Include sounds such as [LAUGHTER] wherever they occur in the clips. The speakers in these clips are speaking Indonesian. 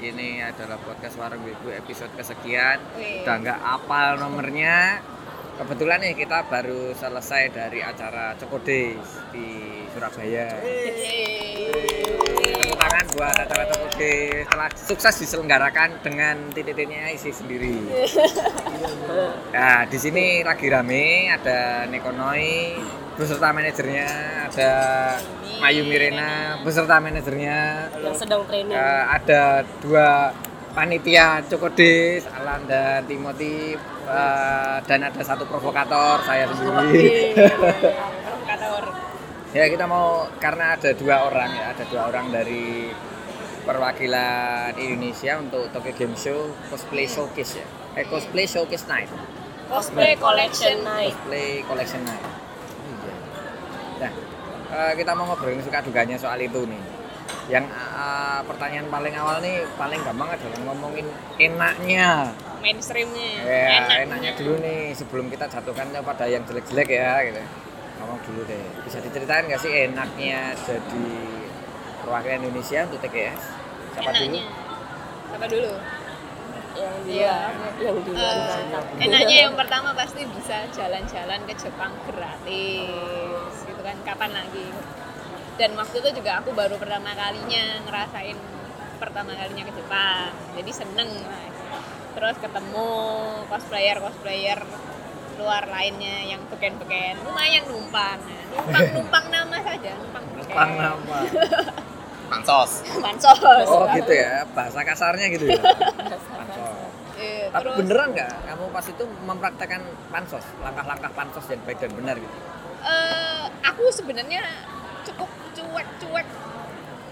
Ini adalah podcast Warung Wibu episode kesekian. Wih. Udah nggak apal nomornya. Kebetulan nih kita baru selesai dari acara Coko Days di Surabaya. Tepuk buat acara Days telah sukses diselenggarakan dengan titik-titiknya isi sendiri. [LAUGHS] Nah, di sini lagi rame, ada Nekonoi beserta manajernya, ada Mayu Mirena beserta manajernya, yang sedang training. Eh, ada dua panitia Cokodes, Alan dan Timothy eh, dan ada satu provokator saya sendiri. [LAUGHS] Provokator. Ya kita mau karena ada dua orang ya, ada dua orang dari perwakilan Indonesia untuk Tokyo Game Show cosplay showcase ya. Eh cosplay showcase night. Cosplay collection. night. Cosplay collection night. Iya. Nah, eh, kita mau ngobrolin suka duganya soal itu nih. Yang eh, pertanyaan paling awal nih paling gampang adalah ngomongin enaknya. Mainstreamnya. Ya, enaknya dulu nih sebelum kita jatuhkan pada yang jelek-jelek ya gitu. Ngomong dulu deh. Bisa diceritain nggak sih enaknya jadi perwakilan Indonesia untuk TGS? Siapa dulu? Enaknya. Siapa dulu? Yang di Iya. yang di Eh, enaknya yang pertama pasti bisa jalan-jalan ke Jepang gratis gitu kan kapan lagi dan waktu itu juga aku baru pertama kalinya ngerasain pertama kalinya ke Jepang jadi seneng lah. terus ketemu cosplayer cosplayer luar lainnya yang beken-beken lumayan numpang Nah, numpang [LAUGHS] numpang nama saja numpang beken. Numpang nama. [LAUGHS] pansos pansos Oh gitu ya, bahasa kasarnya gitu ya. [LAUGHS] Pansos. Eh, Tapi terus beneran nggak kamu pas itu mempraktekkan pansos, langkah-langkah pansos yang baik dan benar gitu? eh, aku sebenarnya cukup cuek-cuek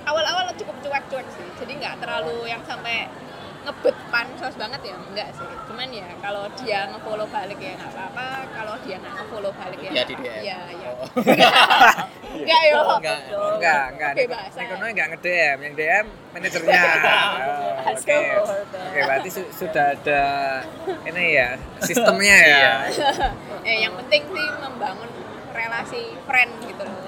awal-awal cukup cuek-cuek sih jadi nggak terlalu yang sampai ngebet pansos banget ya enggak sih cuman ya kalau dia ngefollow balik ya nggak apa-apa kalau dia nggak ngefollow balik ya Ya, di. DM. iya iya Oh. [LAUGHS] enggak yo enggak Enggak, enggak. Oke, Niko- bahasa. Nikonoy enggak nge-DM, yang DM manajernya. [LAUGHS] Oh, Oke. Oke, berarti su- sudah ada ini ya, sistemnya ya. [LAUGHS] eh yang penting sih membangun relasi friend gitu loh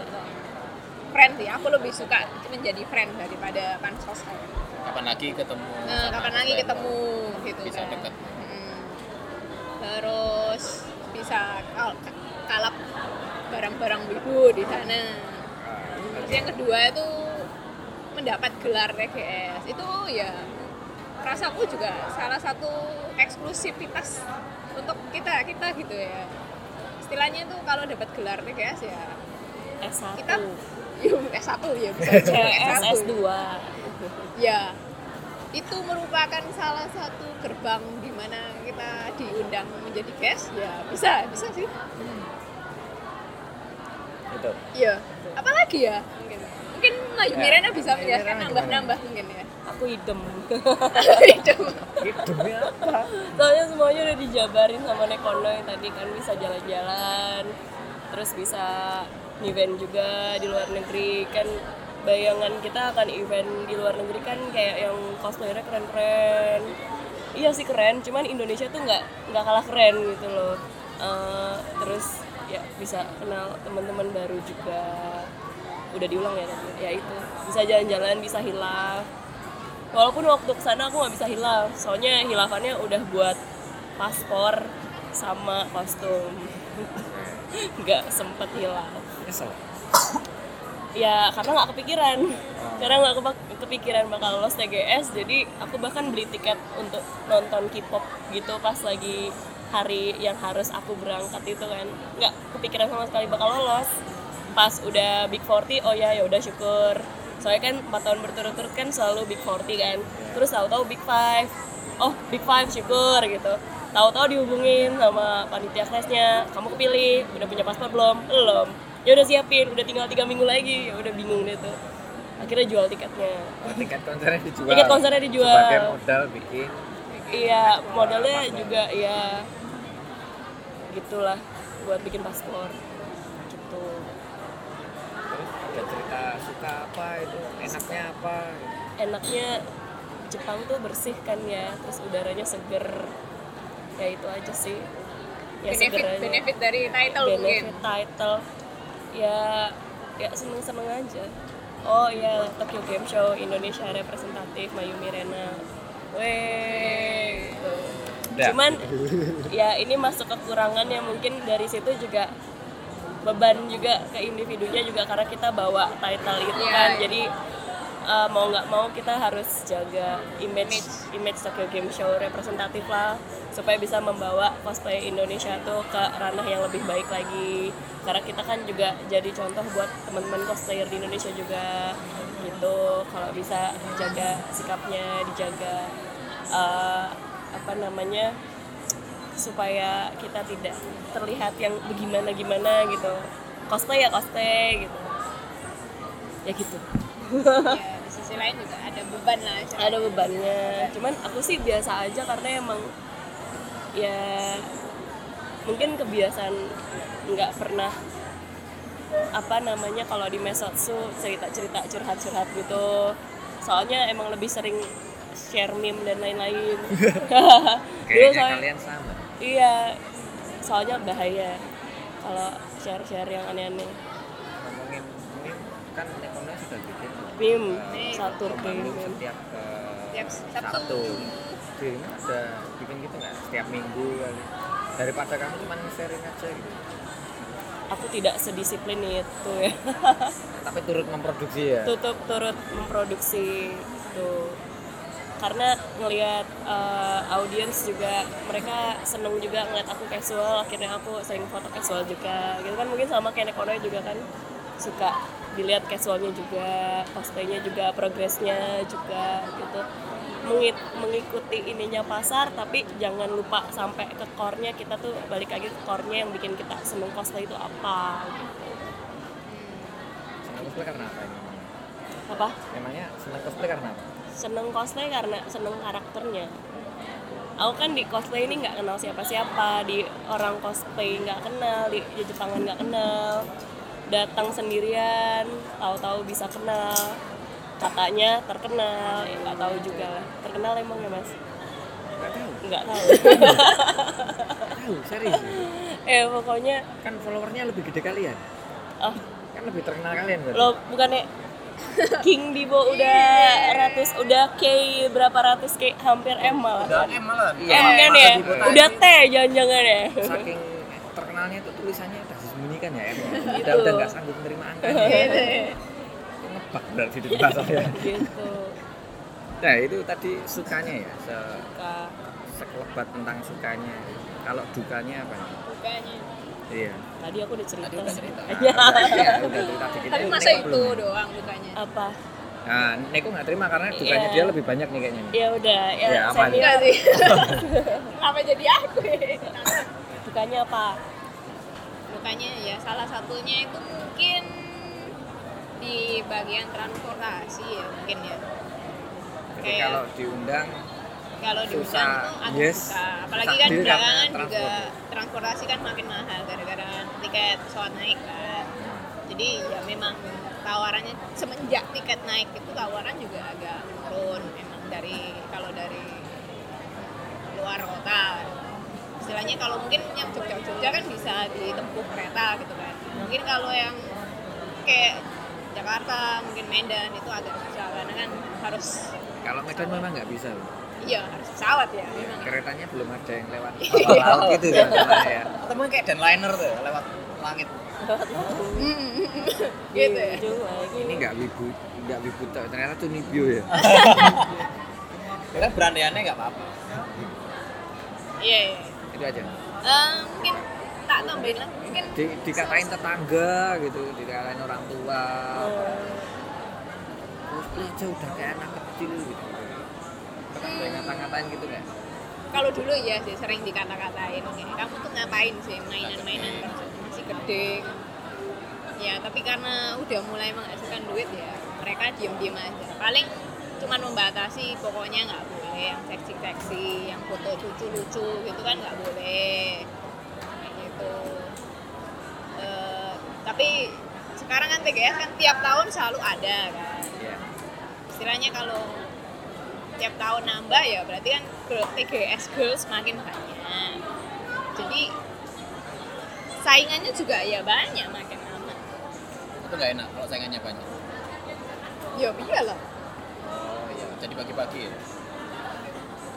friend sih aku lebih suka menjadi friend daripada pansos kapan lagi ketemu Nah, kapan lagi ketemu gitu bisa kan. deket Mm. Terus bisa kal- kalap barang-barang wibu di sana. Terus yang kedua itu mendapat gelar TGS itu ya rasaku juga salah satu eksklusivitas untuk kita kita gitu ya istilahnya itu kalau dapat gelar TGS ya S1. kita [LAUGHS] ya S1 ya bisa aja CS S1 S2. Ya itu merupakan salah satu gerbang di mana kita diundang menjadi guest. Ya bisa bisa sih. Gitu. iya. Apalagi ya? Mungkin. Mungkin Mayu Ya, Mirena bisa menjelaskan nambah-nambah mungkin ya. Aku idem. [LAUGHS] itu Hidupnya apa? Soalnya semuanya udah dijabarin sama Nekonoy tadi kan bisa jalan-jalan. Terus bisa event juga di luar negeri. Kan bayangan kita akan event di luar negeri kan kayak yang cosplayernya keren-keren. Iya sih keren cuman Indonesia tuh nggak nggak kalah keren gitu loh. Eh, terus ya bisa kenal teman-teman baru juga. Udah diulang ya tadi ya itu. Bisa jalan-jalan bisa hilaf. Walaupun waktu ke sana aku nggak bisa hilaf soalnya hilafannya udah buat paspor sama kostum. [LAUGHS] Nggak sempet hilaf. Ya karena nggak kepikiran. Karena nggak kepikiran bakal lolos TGS jadi aku bahkan beli tiket untuk nonton K-pop gitu pas lagi hari yang harus aku berangkat itu kan. Nggak kepikiran sama sekali bakal lolos. Pas udah Big 40 oh ya ya udah syukur. Soalnya kan 4 tahun berturut-turut kan selalu Big 40 kan. Terus tahu-tahu Big 5 oh Big 5 syukur gitu. Tahu-tahu dihubungin sama panitia kelasnya kamu kepilih udah punya paspor belum? Belum ya udah siapin udah tinggal tiga minggu lagi. Ya udah bingung deh tuh. Akhirnya jual tiketnya. Oh, tiket konsernya dijual. Tiket konsernya dijual. Sebagai modal bikin. iya modalnya juga ya gitulah buat bikin paspor. Gitu. Terus ada cerita suka apa itu, enaknya apa? enaknya Jepang tuh bersih kan ya terus udaranya seger. Ya itu aja sih. Ya benefit benefit dari title mungkin. Benefit title ya ya seneng seneng aja oh iya Tokyo Game Show Indonesia representatif Mayumi Rena Weh gitu. Udah. cuman ya ini masuk kekurangan yang mungkin dari situ juga beban juga ke individunya juga karena kita bawa title itu Iya, kan iya. jadi uh, mau nggak mau kita harus jaga image image Tokyo Game Show representatif lah supaya bisa membawa cosplay Indonesia tuh ke ranah yang lebih baik lagi. Karena kita kan juga jadi contoh buat teman-teman cosplayer di Indonesia juga gitu. Kalau bisa jaga sikapnya dijaga uh, apa namanya supaya kita tidak terlihat yang begimana gimana gitu. Cosplay ya cosplay gitu. Ya gitu ya di sisi lain juga ada beban lah ada bebannya. Cuman aku sih biasa aja karena emang ya mungkin kebiasaan nggak pernah apa namanya kalau di mesotsu cerita-cerita curhat-curhat gitu. Soalnya emang lebih sering share meme dan lain-lain. [LAUGHS] Dulu Kayaknya soalnya- kalian sama. iya soalnya bahaya kalau share-share yang aneh-aneh. Ngomongin meme kan Meme. satu meme setiap Setiap Sabtu. Ini ada bikin gitu nggak setiap minggu kali. Daripada kamu cuma sharing aja gitu. aku tidak sedisiplin itu ya [LAUGHS] Tapi turut memproduksi ya. tutup turut memproduksi itu karena ngelihat uh, audiens juga mereka seneng juga ngeliat aku casual akhirnya aku sering foto casual juga gitu kan mungkin sama kayak Nekonoy juga kan suka dilihat casualnya juga cosplaynya juga progresnya juga gitu Mengit- mengikuti ininya pasar tapi jangan lupa sampai ke core-nya kita tuh balik lagi ke core-nya yang bikin kita seneng cosplay itu apa gitu. Senang cosplay karena apa ini? apa Memangnya senang cosplay karena apa? seneng cosplay karena seneng karakternya aku kan di cosplay ini nggak kenal siapa-siapa di orang cosplay nggak kenal di, di Jepangan nggak kenal datang sendirian tahu-tahu bisa kenal katanya terkenal ya nggak tahu juga lah terkenal emang ya mas Nggak tahu. nggak tahu Tahu, serius. [LAUGHS] eh pokoknya Kan followernya lebih gede kalian. oh Kan lebih terkenal kalian berarti. lo bukannya King Dibo udah ratus udah K berapa ratus K hampir M malah Udah M malah. Iya. M kan Masa ya udah T jangan-jangan ya Saking terkenalnya itu tulisannya disembunyikan ya. Gitu. Udah udah nggak sanggup menerima angkanya. Itu Ngebak berarti di bahasanya. gitu Nah itu tadi sukanya ya, se Suka. sekelebat tentang sukanya. Kalau dukanya apa? nih? Bukannya. Iya. tadi aku udah cerita, Tadi udah cerita. Ya. ya, udah cerita dikit. Tapi masa itu belum. doang bukannya? apa Nah, Neko nggak terima karena dukanya Iya. dia lebih banyak nih kayaknya. nih. ya udah ya, Ya, apa Enggak sih. [LAUGHS] Apa jadi aku? ya? dukanya apa Bukannya ya salah satunya itu mungkin di bagian transportasi ya mungkin ya. Jadi Kayak- kalau diundang Kalau diundang itu agak Yes. susah. Apalagi kan belakangan juga transport. transportasi kan makin mahal gara-gara tiket pesawat naik kan. Jadi ya memang tawarannya semenjak tiket naik itu tawaran juga agak menurun memang dari kalau dari luar kota. Istilahnya kalau mungkin yang Jogja-Jogja kan bisa ditempuh kereta gitu kan. Mungkin kalau yang kayak Jakarta, mungkin Medan itu agak susah karena kan harus kalau Medan memang nggak bisa. loh. iya harus pesawat ya Iya, memang. keretanya belum ada yang lewat [LAUGHS] laut gitu ya, masalahnya ya. Atau mungkin kayak Denliner tuh lewat langit. [LAUGHS] gitu ya. Lagi Ini nggak wibu, nggak wibu tok. ternyata tuh Nibio ya. [LAUGHS] Ya kan berandaannya nggak apa-apa. Iya, iya. Itu aja. Eh, mungkin tak tambahin lagi mungkin Di, dikatain tetangga gitu, dikatain orang tua. Cosplay aja udah kayak anak kecil gitu. Ngata-ngatain gitu nggak? kalau dulu ya sih sering dikata-katain kamu tuh ngapain sih mainan-mainan masih gede ya tapi karena udah mulai menghasilkan duit ya mereka diem-diem aja paling cuman membatasi pokoknya nggak boleh yang seksi-seksi yang foto lucu-lucu gitu kan nggak boleh kayak gitu Eh, tapi sekarang kan TGS kan tiap tahun selalu ada kan Iya. istilahnya kalau tiap tahun nambah ya berarti kan girl, TGS girls makin banyak jadi saingannya juga ya banyak makin lama Itu nggak enak kalau saingannya banyak. Ya iyalah. Oh iya, jadi bagi-bagi ya.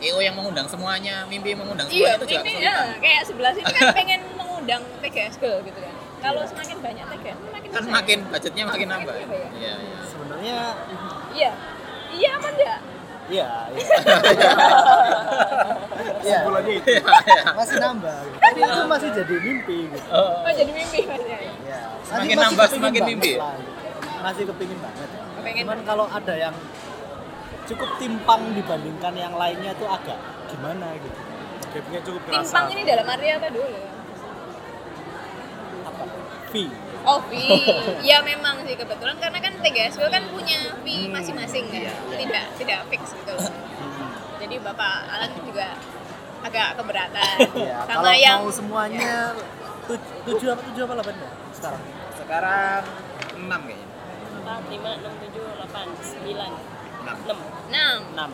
EO yang mengundang semuanya, mimpi mengundang Iya, semuanya itu juga ini kesulitan. ya, kayak sebelah sini kan [LAUGHS] pengen mengundang TGS Girl gitu kan. Kalau semakin banyak TGS, makin Kan susah. makin budgetnya makin nambah. Makin apa ya? Iya, iya. Sebenarnya Iya. Iya apa enggak? iya, iya. [LAUGHS] Iya, itu. Iya, iya. masih nambah. Tapi itu masih jadi mimpi gitu. Oh, jadi mimpi maksudnya. Iya. Semakin nambah, semakin mimpi. gitu. Masih kepingin banget. Cuman kalau ada yang cukup timpang dibandingkan yang lainnya tuh agak gimana gitu. Gapnya cukup kerasa. Timpang ini dalam arti apa dulu? Apa? Fee. Oh, fee. [LAUGHS] ya memang sih kebetulan karena kan TGS Girl kan punya fee masing-masing kan. Tidak tidak fix gitu. loh. Jadi Bapak Alan juga agak keberatan [LAUGHS] Iya, sama kalau yang mau semuanya tu- tujuh apa tujuh apa delapan ya sekarang? Sekarang 6 kayaknya. 4, 5, 6, 7, 8, 9, 6. 6 enam. Enam.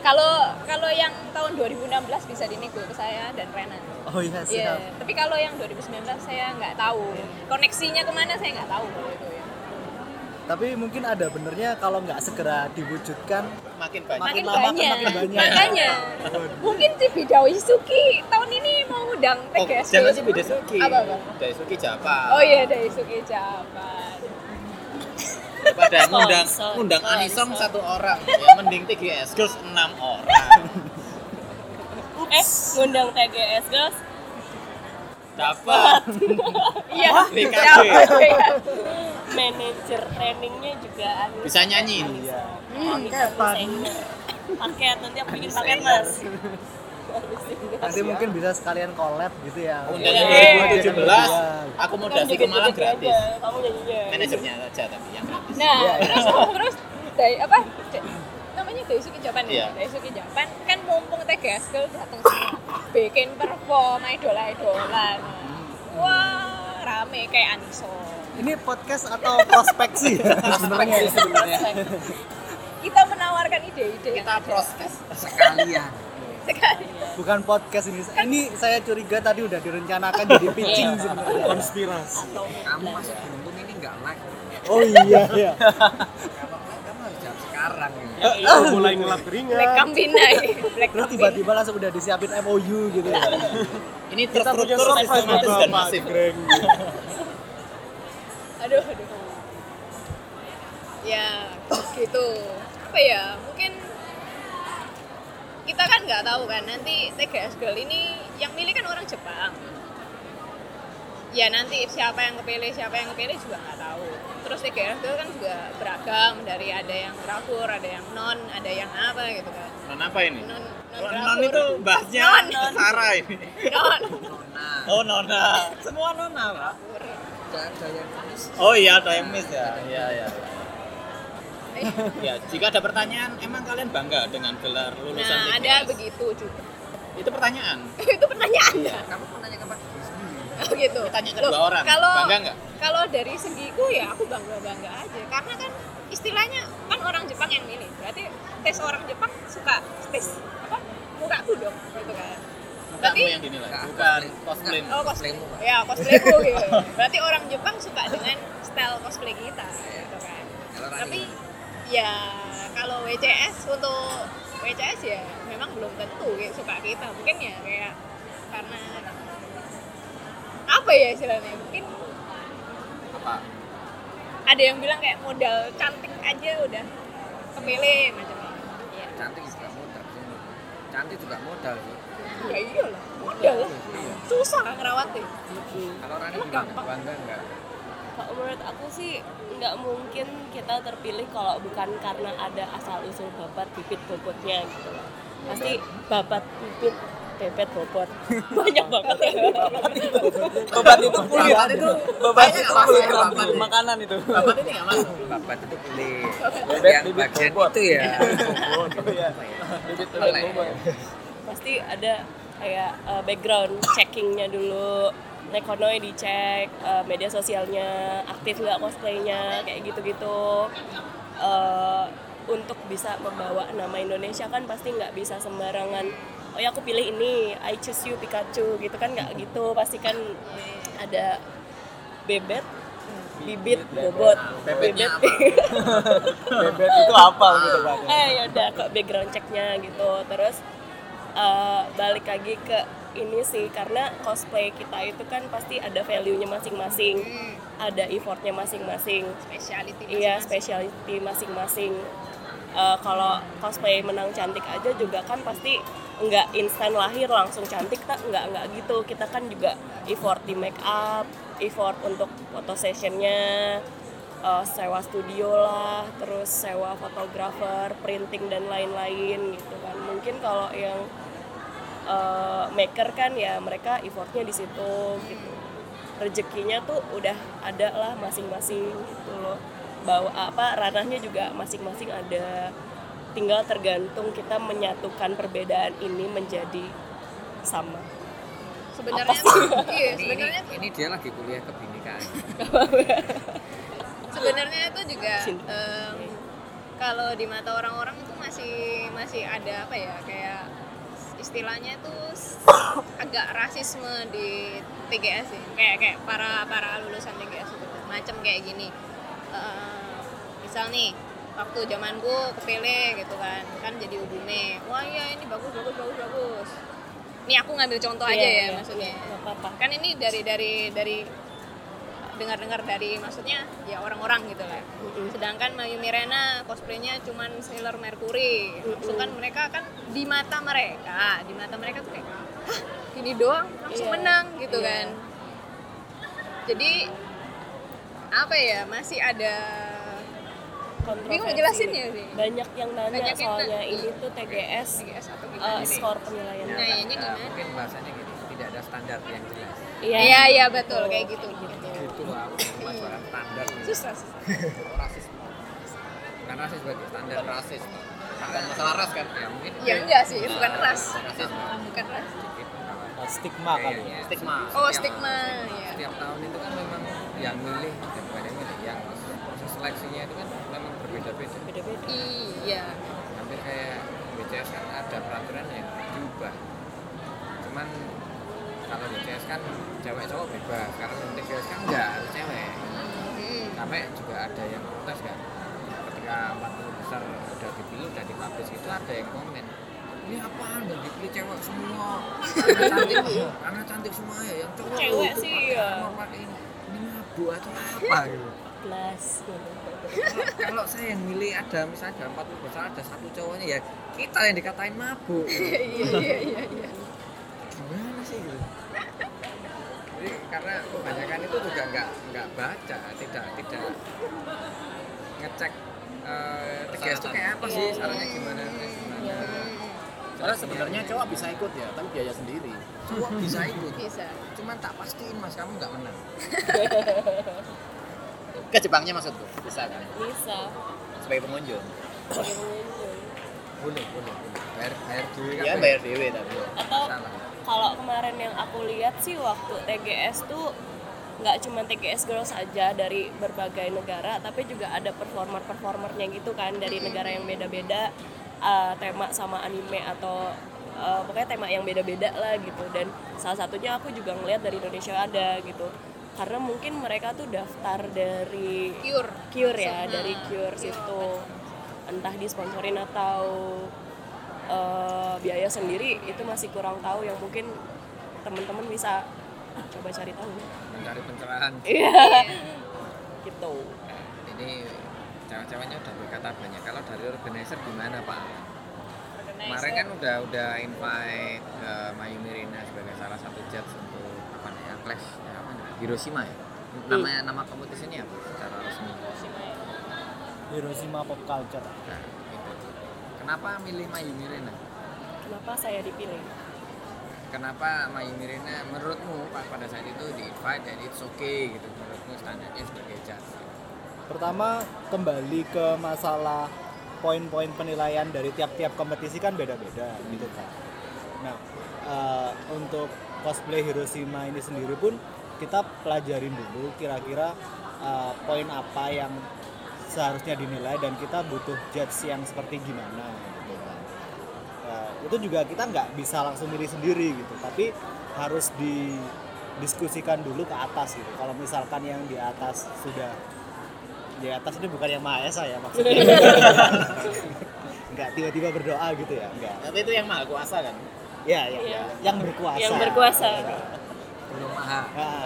Kalau kalau yang tahun 2016 bisa dinego ke saya dan Renan. Oh iya Iya, siap. tapi kalau yang 2019 saya nggak tahu. Koneksinya ke mana saya nggak tahu kalau itu ya. Tapi mungkin ada benernya kalau nggak segera diwujudkan Makin banyak. Makin, lama banyak. makin banyak. Makanya. Mungkin si Bidawi Suki tahun ini mau ngundang Oh, TGS. jangan sih beda Suki. Apa apa? Daisuki Japa. Oh iya dari Suki Japan. Daripada ngundang ngundang. Anisong satu orang, ya mending TGS Girls 6 orang. Eh, ngundang TGS guys Dapat. [LAUGHS] Iya. BKG. Japan, iya. Manajer trainingnya juga anu Bisa nyanyi. Iya. Hmm, Paket, nanti aku bikin paket mas Nanti mungkin bisa sekalian collab gitu ya. Undang Iya. 2017, Kan akomodasi ke Malang gratis. aja, Kamu nyanyinya Manajernya saja tapi yang gratis. Nah, Iya, iya. terus terus dari apa? Namanya Daisuke Japan Iya. ya. Daisuke Japan kan mumpung TGS Girl datang bikin perform idola-idolan. Wah, rame kayak Aniso. Ini podcast atau prospeksi [LAUGHS] sebenarnya? Kita menawarkan ide-ide yang Kita ada. proskes. sekalian sekali. Bukan podcast ini. Ini saya curiga tadi udah direncanakan jadi pitching sebenarnya. Konspirasi. kamu masih beruntung ini nggak like Oh iya iya. kamu kamu harus jawab sekarang ya. Oh, mulai ngelap Black keringat. Black Terus Kampinai. tiba-tiba langsung udah disiapin MOU gitu ya. Ini terstruktur surprise sistematis dan masif. Aduh aduh ya gitu apa ya mungkin kita kan nggak tahu kan nanti TGS Girl ini yang milih kan orang Jepang ya nanti siapa yang kepilih siapa yang kepilih juga nggak tahu terus TGS Girl kan juga beragam dari ada yang rakur ada yang non ada yang apa gitu kan Non apa ini? non non, Non, non itu bahasnya Non. Sarah ini. non nah [LAUGHS] Oh nona. Semua nona pak. ada ada yang manis Oh iya ada yang miss ya. Iya iya. Ya jika ada pertanyaan, emang kalian bangga dengan gelar lulusan nah ada begitu juga Itu pertanyaan. [LAUGHS] itu pertanyaan kamu mau nanya sendiri Oh gitu. Tanya ke dua orang, Kalau bangga nggak? Kalau dari segiku ya aku bangga bangga aja karena kan istilahnya kan orang Jepang yang milih. Berarti tes orang Jepang suka tes apa? Mukaku dong gitu kan. Berarti yang dinilai, bukan cosplay. oh cosplay. Cosplaymu, Pak. Ya cosplayku [LAUGHS] gitu. Berarti orang Jepang suka dengan style cosplay kita gitu kan. Tapi ya kalau WCS untuk WCS ya memang belum tentu kayak suka kita. Mungkin ya kayak karena apa ya istilahnya? Mungkin Apa? ada yang bilang kayak modal cantik aja udah kepilih macam-macam. Ya, cantik juga modal sih. cantik juga modal sih. Ya iyalah modal lah. Susah ngerawatnya. Kalau Rani gampang. bangga nggak Kalau menurut aku sih nggak mungkin kita terpilih kalau bukan karena ada asal usul babat bibit bobotnya gitu loh. Pasti babat bibit bebet bobot [LAUGHS] banyak banget ya. Beban itu kulit. Babat itu kayaknya itu kulit. babat. Makanan itu. Bapak ini nggak masuk. babat itu kulit Bebet, yang bibit, bagian bobot. itu ya iya. Bibit ya? bobot. Pasti ada kayak uh, background checkingnya dulu. Nekonoi dicek, uh, media sosialnya aktif nggak cosplaynya, kayak gitu-gitu. Uh, untuk bisa membawa nama Indonesia kan pasti nggak bisa sembarangan oh ya aku pilih ini I choose you Pikachu gitu kan nggak gitu. Pasti kan ada bebet bibit bobot. Bibit [LAUGHS] bebet. itu apa gitu Pak? eh yaudah ke background checknya gitu. Terus eh, balik lagi ke ini sih karena cosplay kita itu kan pasti ada value-nya masing-masing ada effortnya masing-masing. Speciality iya masing-masing. specialty masing-masing. Eh, kalau cosplay menang cantik aja juga kan pasti nggak instan lahir langsung cantik tak nggak nggak gitu. Kita kan juga effort di make up effort untuk foto sessionnya eh, sewa studio lah terus sewa fotografer printing dan lain-lain gitu kan. Mungkin kalau yang eh, maker kan ya mereka effortnya di situ gitu. Rezekinya tuh udah ada lah masing-masing gitu loh. Bawa apa ranahnya juga masing-masing ada. Tinggal tergantung kita menyatukan perbedaan ini menjadi sama. Sebenarnya iya Ini, sebenarnya ini, ini dia lagi kuliah kebinekaan. [LAUGHS] sebenarnya itu juga Cinta. em, kalau di mata orang-orang itu masih masih ada apa ya kayak istilahnya itu [COUGHS] agak rasisme di TGS sih. Kayak kayak para para lulusan TGS itu macam kayak gini. Eh, misal nih waktu zamanku kepilih gitu kan kan jadi udume wah iya ini bagus bagus bagus bagus. Ini aku ngambil contoh aja Iya, ya iya, maksudnya. nggak apa-apa. Kan ini dari dari dari dengar-dengar dari maksudnya ya orang-orang gitu lah Mm-mm. sedangkan Mayu Mirena cosplaynya cuman Sailor Mercury maksud kan mereka kan di mata mereka di mata mereka tuh kayak hah gini doang langsung Iya. menang gitu Iya. kan jadi apa ya masih ada Kontroversi. bingung jelasinnya sih banyak yang nanya Banyak yang soalnya nanya. ini tuh TGS TGS atau gimana Ini. skor penilaian Nah, Ya, gimana? mungkin bahasanya gini, tidak ada standar yang jelas. iya iya betul kayak gitu gitu Itu lah, cuma jualan standar. susah susah rasis Bukan rasis berarti standar rasis bukan masalah ras kan Ya mungkin ya enggak sih bukan ras rasis bukan ras. Nah, stigma kali ya. Kayaknya Stigma. oh stigma ya Setiap tahun itu kan memang yang milih, ya bukan yang milih, yang proses seleksinya itu kan memang berbeda-beda. beda-beda iya Hampir kayak BCS kan ada peraturan yang diubah. Cuman kalau BCS kan cewek cowok bebas, kalau untuk TGS kan enggak harus cewek. Hmm. sampai juga ada yang protes kan. Ketika 40 besar udah dipilih udah dipublish itu ada yang komen ini apaan? Udah dipilih cewek semua. Karena cantik [LAUGHS] karena cantik semua ya yang cowok Cewek sih, ya. pakai ini. Ini mabuk atau apa? [LAUGHS] Gitu. Plus kalau, saya yang milih ada misalnya dalam 40 besar ada satu cowoknya ya kita yang dikatain mabuk. [LAUGHS] Iya iya iya iya sih gitu. Jadi karena kebanyakan itu juga nggak nggak baca tidak tidak ngecek eh TGS itu kayak apa sih sarannya gimana kayak gimana. Soalnya sebenarnya cowok bisa ikut ya, tapi biaya sendiri. cowok bisa ikut. Bisa. Cuman tak pastiin mas kamu nggak menang. [LAUGHS] Ke Jepangnya maksudku, bisa kan? bisa. Sebagai pengunjung. sebagai pengunjung. Boleh boleh boleh. Bayar bayar dulu kan Ya? bayar dewe tapi. atau salah kalau kemarin yang aku lihat sih waktu TGS tuh nggak cuma TGS Girls aja dari berbagai negara tapi juga ada performer-performernya gitu kan dari negara yang beda-beda eh, tema sama anime atau eh, pokoknya tema yang beda-beda lah gitu. Dan salah satunya aku juga ngeliat dari Indonesia ada gitu. Karena mungkin mereka tuh daftar dari pure Cure ya Sama- dari Cure situ entah disponsorin atau eh, biaya sendiri itu masih kurang tahu yang mungkin teman-teman bisa coba cari tahu. Mencari pencerahan. Iya. Gitu. Nah, ini cewek-ceweknya udah berkata banyak. Kalau dari organizer gimana pak? Kemarin kan udah udah invite eh, Mayu Mirina sebagai salah satu judge untuk apa namanya Clash ya, apa namanya? Hiroshima ya? Namanya nama kompetisinya apa secara resmi? Hiroshima Pop Culture. nah. Kenapa milih Mayu Mirina kenapa saya dipilih? Kenapa Mayu Mirina menurutmu pak pada saat itu di invite dan it's okay gitu menurutmu standarnya sebagai judge? Pertama kembali ke masalah poin-poin penilaian dari tiap-tiap kompetisi kan beda-beda gitu kan. Nah eh, untuk cosplay Hiroshima ini sendiri pun kita pelajarin dulu kira-kira eh, poin apa yang seharusnya dinilai dan kita butuh judge yang seperti gimana gitu kan. Eh, itu juga kita nggak bisa langsung milih sendiri gitu tapi harus di diskusikan dulu ke atas gitu. Kalau misalkan yang di atas sudah di atas ini bukan yang maha esa ya maksudnya. [LAUGHS] Nggak tiba-tiba berdoa gitu ya enggak Tapi itu yang maha kuasa kan. ya ya, Iya. yang berkuasa. Yang berkuasa. Belum maha. Nah,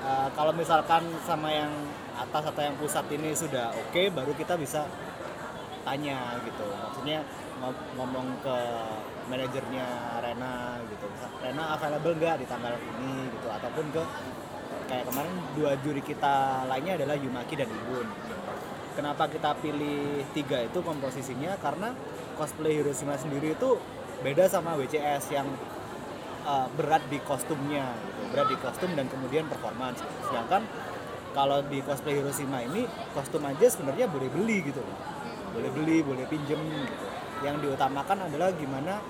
eh, kalau misalkan sama yang atas atau yang pusat ini sudah oke baru kita bisa tanya gitu. Maksudnya ngom- ngomong ke manajernya Rena gitu. Rena available nggak di tanggal ini gitu? Ataupun ke kayak kemarin dua juri kita lainnya adalah Yumaki dan Ibun. Kenapa kita pilih tiga itu komposisinya? Karena cosplay Hiroshima sendiri itu beda sama WCS yang uh, berat di kostumnya gitu. berat di kostum dan kemudian performance. Sedangkan kalau di cosplay Hiroshima ini kostum aja sebenarnya boleh beli gitu loh. Boleh beli boleh pinjem gitu. Yang diutamakan adalah gimana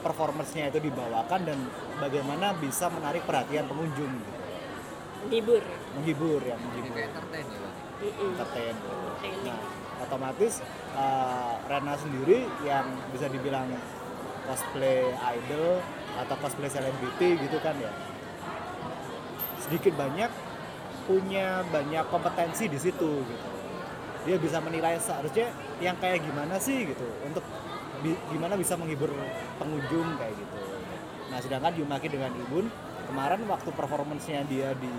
performance-nya itu dibawakan dan bagaimana bisa menarik perhatian pengunjung gitu. Libur menghibur ya menghibur. Kayak entertain ya entertain. Entertaining. nah otomatis uh, Rena sendiri yang bisa dibilang cosplay idol atau cosplay selebriti gitu kan ya. Sedikit banyak punya banyak kompetensi di situ gitu. Dia bisa menilai seharusnya yang kayak gimana sih gitu untuk bi- gimana bisa menghibur pengunjung kayak gitu. Nah sedangkan Yumaki dengan Ibun kemarin waktu performance-nya dia di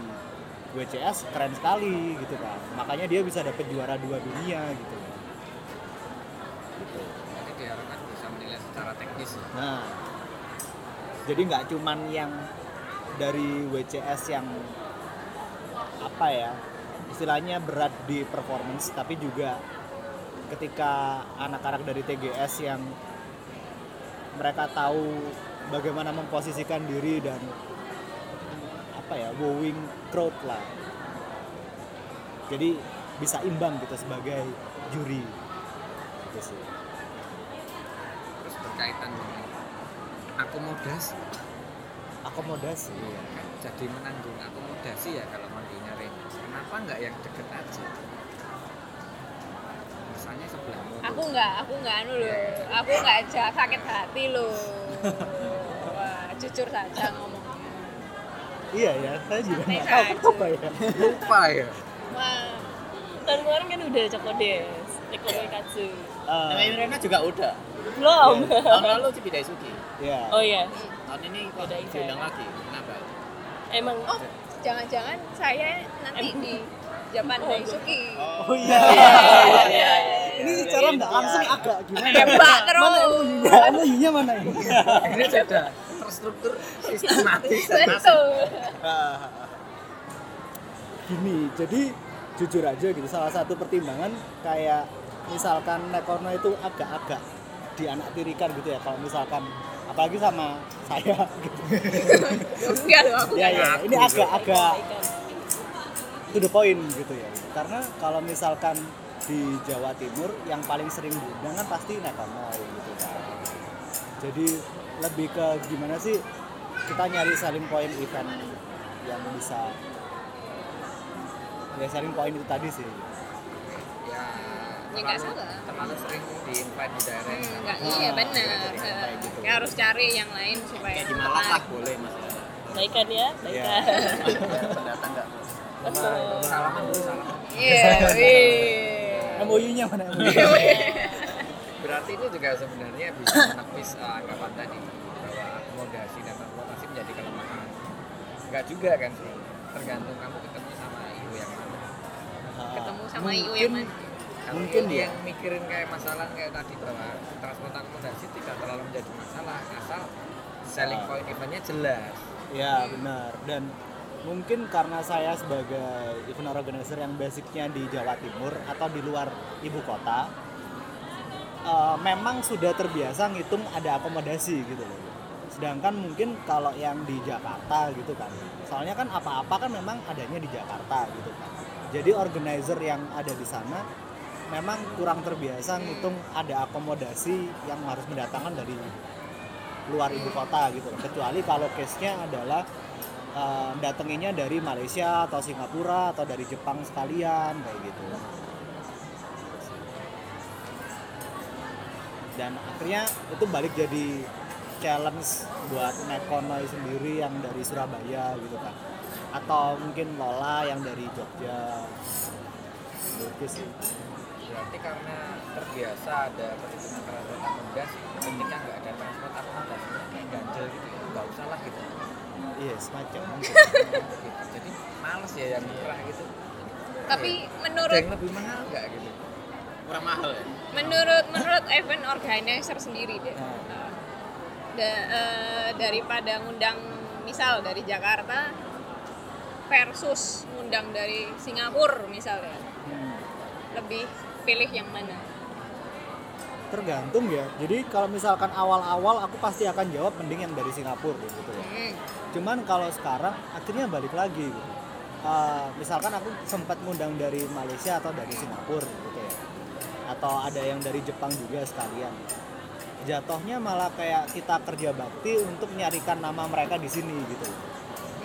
WCS keren sekali gitu kan makanya dia bisa dapet juara dua dunia gitu. Gitu jadi diharapkan bisa menilai secara teknis. Ya. Nah, jadi nggak cuman yang dari WCS yang apa ya istilahnya berat di performance, tapi juga ketika anak-anak dari TGS yang mereka tahu bagaimana memposisikan diri dan apa ya wowing crowd lah. Jadi bisa imbang gitu sebagai juri. Gitu sih. terus berkaitan dengan akomodasi Akomodasi. kan jadi menanggung akomodasi ya kalau mandinya Rena kenapa nggak yang deket aja misalnya sebelah motor aku nggak aku nggak anu loh aku nggak aja sakit hati loh wah jujur saja ngomongnya Iya ya, saya juga nggak tahu saja. apa ya. lupa ya wah tahun kemarin kan udah Cokodes Nekome Katsu Eh, Namanya Rena juga udah. belum Tahun lalu Cibi Daisuki. ya. oh iya Tahun ini kok diundang lagi. Kenapa? emang oh jangan-jangan saya nanti di Japan Daisuki Oh iya. iya Ini cara nggak langsung agak gimana? Hebat terus. Mana? MOU-nya mana ini? ini sudah terstruktur sistematis [LAUGHS] betul Gini, jadi jujur aja gitu salah satu pertimbangan kayak misalkan Nekono itu agak-agak dianaktirikan gitu ya kalau misalkan apalagi sama saya. Gitu. enggak aku ya ya ini agak-agak to the point gitu ya. Karena kalau misalkan di Jawa Timur yang paling sering diundang kan pasti Nekonoy gitu kan. Jadi lebih ke gimana sih kita nyari selling point event yang bisa ya selling point itu tadi sih Ya, nggak salah. terlalu sering di invite di daerah Hmm, Ah, iya benar kayak gitu. ya harus cari yang lain supaya Kayak di Malang lah boleh mas. baikan ya baikan Pendatang nggak? Betul. salaman dulu salaman iya wih. MOU-nya mana MOU berarti ini juga sebenarnya bisa menepis uh, anggapan tadi bahwa akomodasi dan transportasi menjadi kelemahan enggak juga kan sih tergantung kamu ketemu sama ibu yang mana ketemu sama IU yang mana kalau Mungkin yang ya. mikirin kayak masalah kayak tadi bahwa transport akomodasi tidak terlalu menjadi masalah asal selling Ah. point eventnya jelas Ya benar dan mungkin karena saya sebagai event organizer yang basicnya di Jawa Timur atau di luar ibu kota eh, memang sudah terbiasa ngitung ada akomodasi gitu loh sedangkan mungkin kalau yang di Jakarta gitu kan soalnya kan apa-apa kan memang adanya di Jakarta gitu kan jadi organizer yang ada di sana memang kurang terbiasa ngitung ada akomodasi yang harus mendatangkan dari luar ibu kota gitu. Kecuali kalau case-nya adalah eh, datenginya dari Malaysia atau Singapura atau dari Jepang sekalian kayak gitu. Dan akhirnya itu balik jadi challenge buat Nekonoi sendiri yang dari Surabaya gitu kan atau mungkin Lola yang dari Jogja. Gitu berarti karena terbiasa ada perhitungan kereta akomodas ketika nggak ada transport akomodasinya kayak ganjel gitu ya nggak usah lah gitu iya semacam mungkin. gitu. jadi males ya yang murah gitu Tapi menurut yang lebih mahal nggak gitu kurang mahal ya menurut menurut event organizer sendiri deh. Nah. Da- eh, daripada ngundang misal dari Jakarta versus ngundang dari Singapura misalnya. Hmm. Lebih pilih yang mana? tergantung ya jadi kalau misalkan awal-awal aku pasti akan jawab mending yang dari Singapura gitu ya Hmm. cuman kalau sekarang akhirnya balik lagi gitu Eh, misalkan aku sempat ngundang dari Malaysia atau dari Singapura gitu ya atau ada yang dari Jepang juga sekalian jatuhnya malah kayak kita kerja bakti untuk nyarikan nama mereka di sini gitu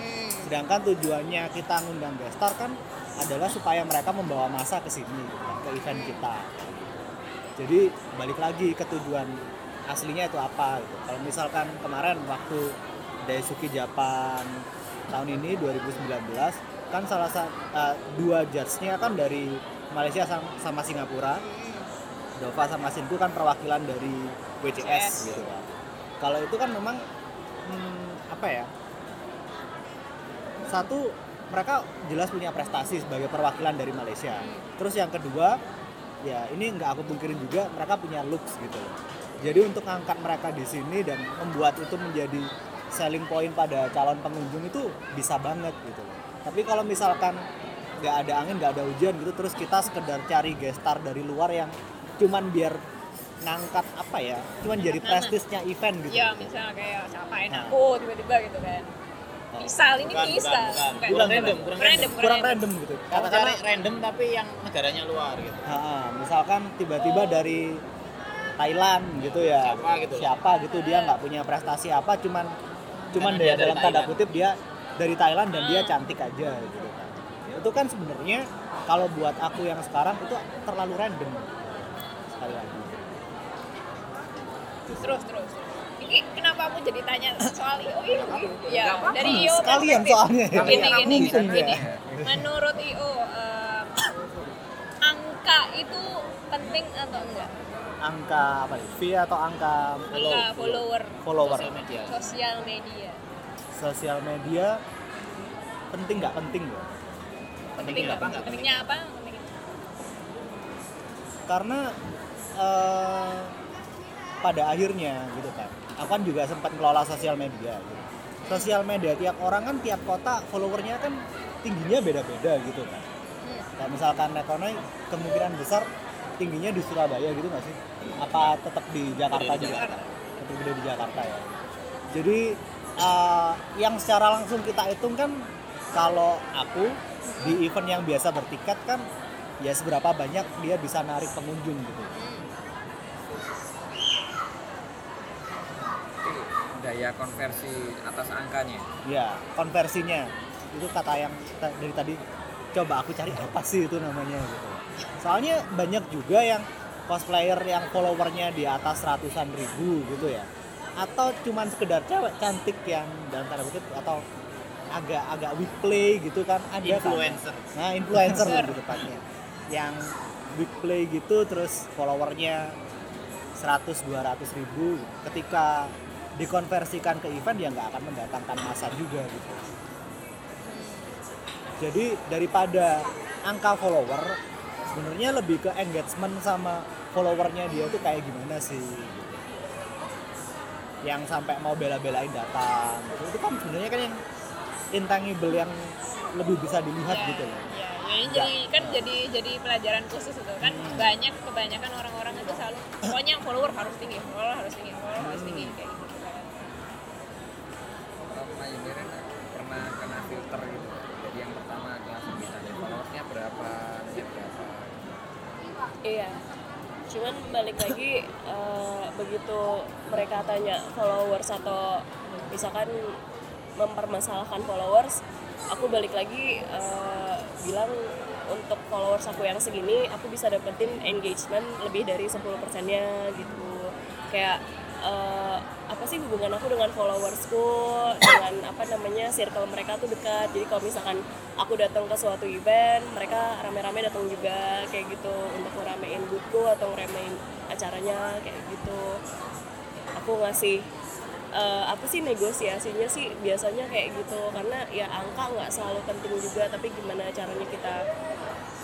Hmm. sedangkan tujuannya kita ngundang gestar kan adalah supaya mereka membawa masa ke sini ke event kita. Jadi balik lagi ke tujuan aslinya itu apa gitu. Kalau misalkan kemarin waktu Daisuki Japan tahun ini 2019 kan salah satu dua judge-nya kan dari Malaysia sam- sama Singapura. Dova sama Sinku kan perwakilan dari WCS gitu kan. Kalau itu kan memang hmm, apa ya satu mereka jelas punya prestasi sebagai perwakilan dari Malaysia. Terus yang kedua, ya ini nggak aku pungkirin juga mereka punya looks gitu. Jadi untuk ngangkat mereka di sini dan membuat itu menjadi selling point pada calon pengunjung itu bisa banget gitu loh. Tapi kalau misalkan nggak ada angin, nggak ada hujan gitu, terus kita sekedar cari gestar dari luar yang cuman biar ngangkat apa ya, cuman jadi prestisnya event gitu. Ya misalnya kayak siapain Nah. aku tiba-tiba gitu kan. Misal ini Bukan, bisa. bukan, bukan. bukan. Kurang random, kurang random, Kurang random gitu. Kamu cari random tapi yang negaranya luar gitu Ha, misalkan tiba-tiba dari Thailand gitu ya Siapa gitu. siapa gitu dia nggak punya prestasi apa cuman cuman dia dalam tanda Thailand. kutip dia dari Thailand dan dia Hmm. cantik aja gitu kan itu kan sebenarnya kalau buat aku yang sekarang itu terlalu random sekali lagi Terus terus. Ini kenapa aku jadi tanya soal IO ini? Ya, Nggak apa-apa. dari IO sekalian soalnya ya. Gini gini gini. ya. Menurut IO em, angka itu penting atau enggak? angka apa nih fee atau angka Angka follower follower sosial media sosial media. sosial media penting nggak penting ya penting apa enggak Pentingnya apa? Penting. karena eh, pada akhirnya gitu kan aku kan juga sempat ngelola sosial media gitu. sosial media tiap orang kan tiap kota followernya kan tingginya beda-beda gitu kan Hmm. kayak misalkan Nekonoi kemungkinan besar tingginya di Surabaya gitu nggak sih apa tetap di Jakarta di juga Jakarta. tetap gede di Jakarta ya jadi eh, yang secara langsung kita hitung kan kalau aku di event yang biasa bertiket kan ya seberapa banyak dia bisa narik pengunjung gitu daya konversi atas angkanya? Ya konversinya. Itu kata yang dari tadi coba aku cari apa sih itu namanya gitu. Soalnya banyak juga yang cosplayer yang followernya di atas ratusan ribu gitu ya. Atau cuman sekedar cewek cantik yang dalam tanda kutip atau agak agak weak play gitu kan ada kan? influencer. Nah influencer lebih [LAUGHS] tepatnya. Yang weak play gitu terus followernya 100 200 ribu ketika dikonversikan ke event ya nggak akan mendatangkan masa juga gitu jadi daripada angka follower sebenarnya lebih ke engagement sama followernya dia tuh kayak gimana sih gitu. yang sampai mau bela-belain datang gitu. itu kan sebenarnya kan yang intangible yang lebih bisa dilihat Ya, gitu loh Ya, ya ini jadi kan jadi jadi pelajaran khusus itu kan Hmm. banyak kebanyakan orang-orang itu selalu pokoknya follower harus tinggi, follower harus tinggi, follower harus tinggi kayak kan. Kalau Mbak Yunirin pernah kena filter gitu jadi yang pertama langsung ditanya followersnya berapa minyak berapa Iya. Cuman balik lagi eh, begitu mereka tanya followers atau misalkan mempermasalahkan followers, aku balik lagi eh, bilang untuk followers aku yang segini aku bisa dapetin engagement lebih dari 10 persennya gitu kayak eh, apa sih hubungan aku dengan followersku dengan apa namanya circle mereka tuh dekat. Jadi kalau misalkan aku datang ke suatu event mereka rame-rame datang juga kayak gitu. Untuk ngeramein bootku atau ngeramein acaranya kayak gitu. Aku ngasih eh, apa sih negosiasinya sih biasanya kayak gitu. Karena ya angka nggak selalu penting juga tapi gimana caranya kita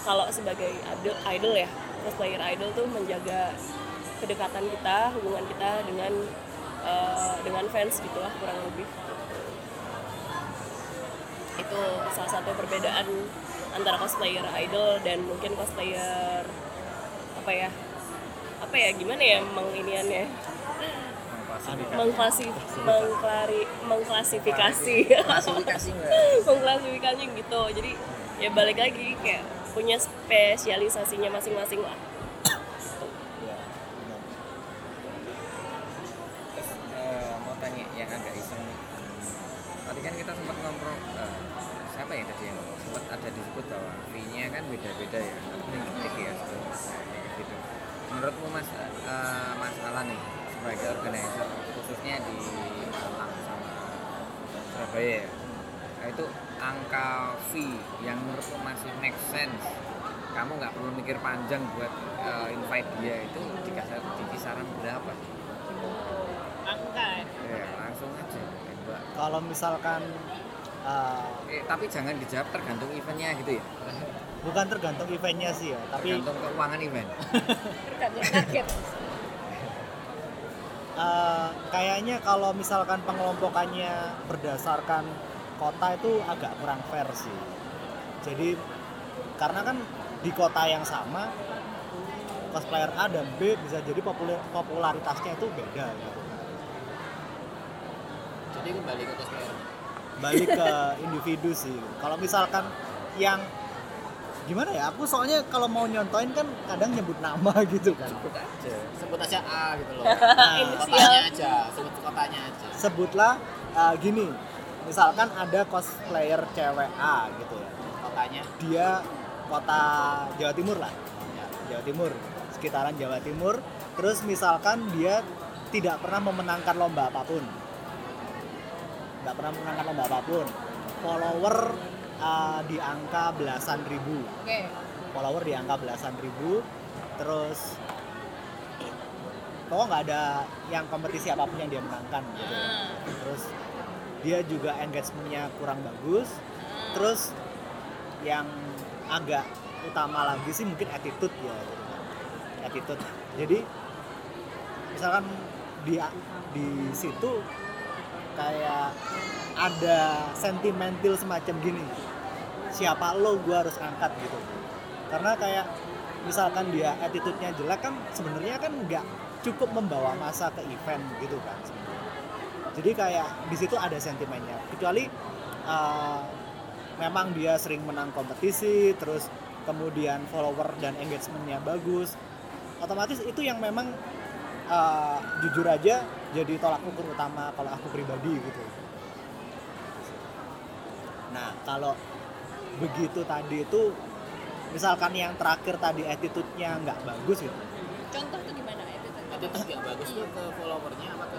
kalau sebagai idol, idol ya cosplayer idol tuh menjaga kedekatan kita hubungan kita dengan eh, dengan fans gitu lah kurang lebih. Itu salah satu perbedaan antara cosplayer idol dan mungkin cosplayer apa ya apa ya gimana ya menginiannya? Mengklasi mengklari mengklasifikasi. Klasifikasi mbak [LAUGHS] mengklasifikasinya gitu. Jadi ya balik lagi kayak punya spesialisasinya masing-masing lah Menurutmu Mas eh, Mas Alan nih sebagai organizer khususnya di Malang sama Surabaya ya. Nah, itu angka fee yang menurutmu masih make sense kamu nggak perlu mikir panjang buat eh, invite dia itu di, kasar, di kisaran berapa sih? angka Ya, langsung aja. Mbak. kalau misalkan uh, Eh, tapi jangan dijawab tergantung eventnya gitu ya. [LAUGHS] bukan tergantung eventnya sih ya tapi Tergantung keuangan event. [LAUGHS] tergantung target Eh, kayaknya kalau misalkan pengelompokannya berdasarkan kota itu agak kurang fair sih. Jadi karena kan di kota yang sama cosplayer A dan B bisa jadi populer- popularitasnya itu beda gitu. Jadi kembali ke cosplayer. Balik ke [LAUGHS] individu sih. Kalau misalkan yang gimana ya? Aku soalnya kalau mau nyontoin kan kadang nyebut nama [LAUGHS] gitu kan. Sebut aja. Sebut aja A gitu loh. [LAUGHS] Nah, kotanya aja, sebut kotanya aja. sebutlah uh, gini. Misalkan ada cosplayer cewek A gitu ya. Kotanya. dia kota Jawa Timur lah ya, Jawa Timur sekitaran Jawa Timur terus misalkan dia tidak pernah memenangkan lomba apa pun tidak pernah memenangkan lomba apa pun follower uh, di angka belasan ribu. Oke. Follower di angka belasan ribu. Terus pokoknya nggak ada yang kompetisi apa pun yang dia menangkan gitu. Ah, terus dia juga engagementnya kurang bagus. Terus yang agak utama lagi sih mungkin attitude ya. Gitu attitude. Jadi misalkan di di situ kayak ada sentimental semacam gini siapa lo gue harus angkat gitu. Karena kayak misalkan dia attitude-nya jelek kan sebenarnya kan nggak cukup membawa masa ke event gitu kan sebenarnya. Jadi kayak di situ ada sentimennya. Kecuali uh, memang dia sering menang kompetisi terus kemudian follower dan engagementnya bagus otomatis itu yang memang uh, jujur aja jadi tolak ukur utama kalau aku pribadi gitu. Nah kalau begitu tadi itu misalkan yang terakhir tadi attitude-nya nggak bagus gitu. Contoh tuh gimana Itu tuh nggak bagus tuh ke followernya apa ke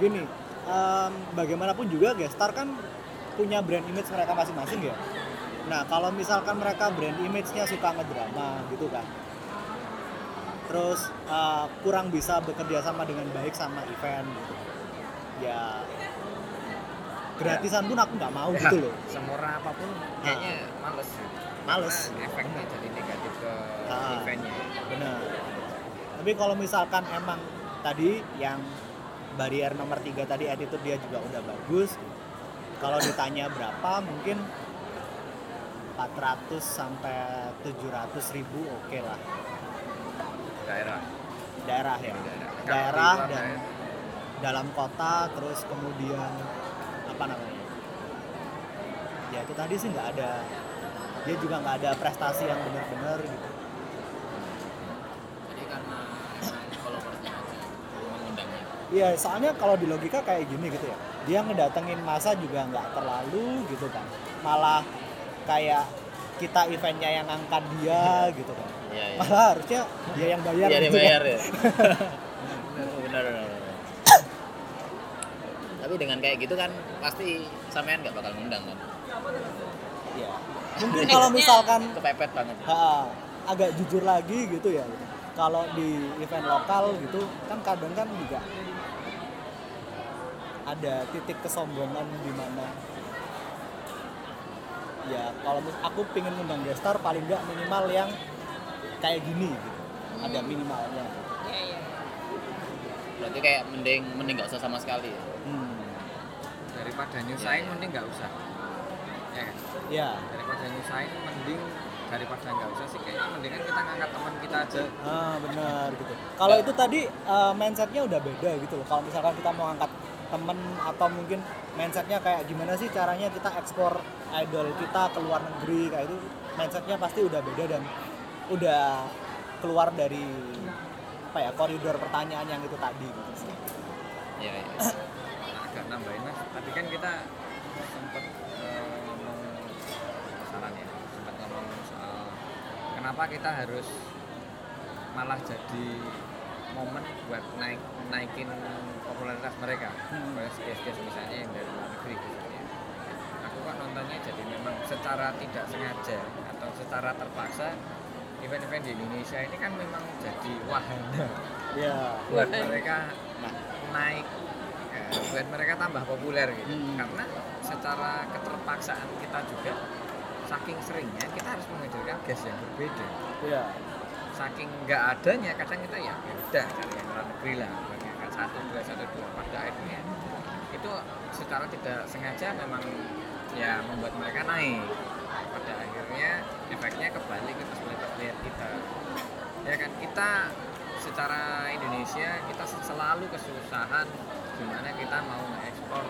gini em, bagaimanapun juga Gestar kan punya brand image mereka masing-masing ya. Nah kalau misalkan mereka brand image-nya suka ngedrama gitu kan terus eh, kurang bisa bekerja sama dengan baik sama event gitu. Ya gratisan pun aku nggak mau gitu loh Semurah apa pun kayaknya males. Males. Karena efeknya jadi negatif ke Ah. eventnya. benar tapi kalau misalkan emang tadi yang barrier nomor tiga tadi attitude dia juga udah bagus kalau ditanya berapa mungkin 400 sampai 700 ribu oke lah Daerah. daerah ya Daerah. daerah dan daerah. dalam kota terus kemudian apa namanya ya itu tadi sih nggak ada dia juga nggak ada prestasi yang benar-benar gitu Jadi karena followersnya aja mengundangnya. Iya, soalnya kalau di logika kayak gini gitu ya. Dia ngedatengin masa juga nggak terlalu gitu kan. Malah kayak kita eventnya yang angkat dia gitu kan Iya, iya. malah harusnya dia yang bayar Iya, dia gitu kan. bayar ya. [LAUGHS] benar, benar, benar. Tapi dengan kayak gitu kan pasti sampean nggak bakal ngundang kan? Iya. mungkin kalau misalkan Kepepet banget. ha, agak jujur lagi gitu ya kalau di event lokal gitu kan kadang kan juga ada titik kesombongan di mana ya kalau mis- aku pingin ngundang gestar paling nggak minimal yang kayak gini gitu ada minimalnya Iya, iya. Berarti kayak mending mending nggak usah sama sekali. ya? Daripada nyusahin mending nggak usah. Ya kan? ya daripada nyusahin mending daripada nggak usah sih kayaknya mendingan kita ngangkat teman kita aja. Ah benar gitu. Kalau itu tadi eh, mindsetnya udah beda gitu loh. Kalau misalkan kita mau angkat temen atau mungkin mindsetnya kayak gimana sih caranya kita ekspor idol kita ke luar negeri kayak itu mindsetnya pasti udah beda dan udah keluar dari apa ya koridor pertanyaan yang itu tadi gitu sih. Iya, iya. Agak nambahin mas tadi kan kita sempat eh, ngomong saran ya sempat ngomong soal kenapa kita harus malah jadi momen buat naik naikin popularitas mereka. Hmm. kayak misalnya yang dari luar negeri khususnya aku kok nontonnya jadi memang secara tidak sengaja atau secara terpaksa event-event di Indonesia ini kan memang jadi wahana. Ya buat mereka naik buat mereka tambah populer gitu. Hmm. karena secara keterpaksaan kita juga saking seringnya kita harus menghadirkan gas yang berbeda. Ya saking nggak adanya kadang kita ya ya udah cari yang luar negeri lah banyakkan satu dua satu dua pada akhirnya itu secara tidak sengaja memang ya membuat mereka naik. Pada akhirnya efeknya kembali ke player kita. Ya kan kita secara Indonesia kita selalu kesusahan gimana kita mau ekspor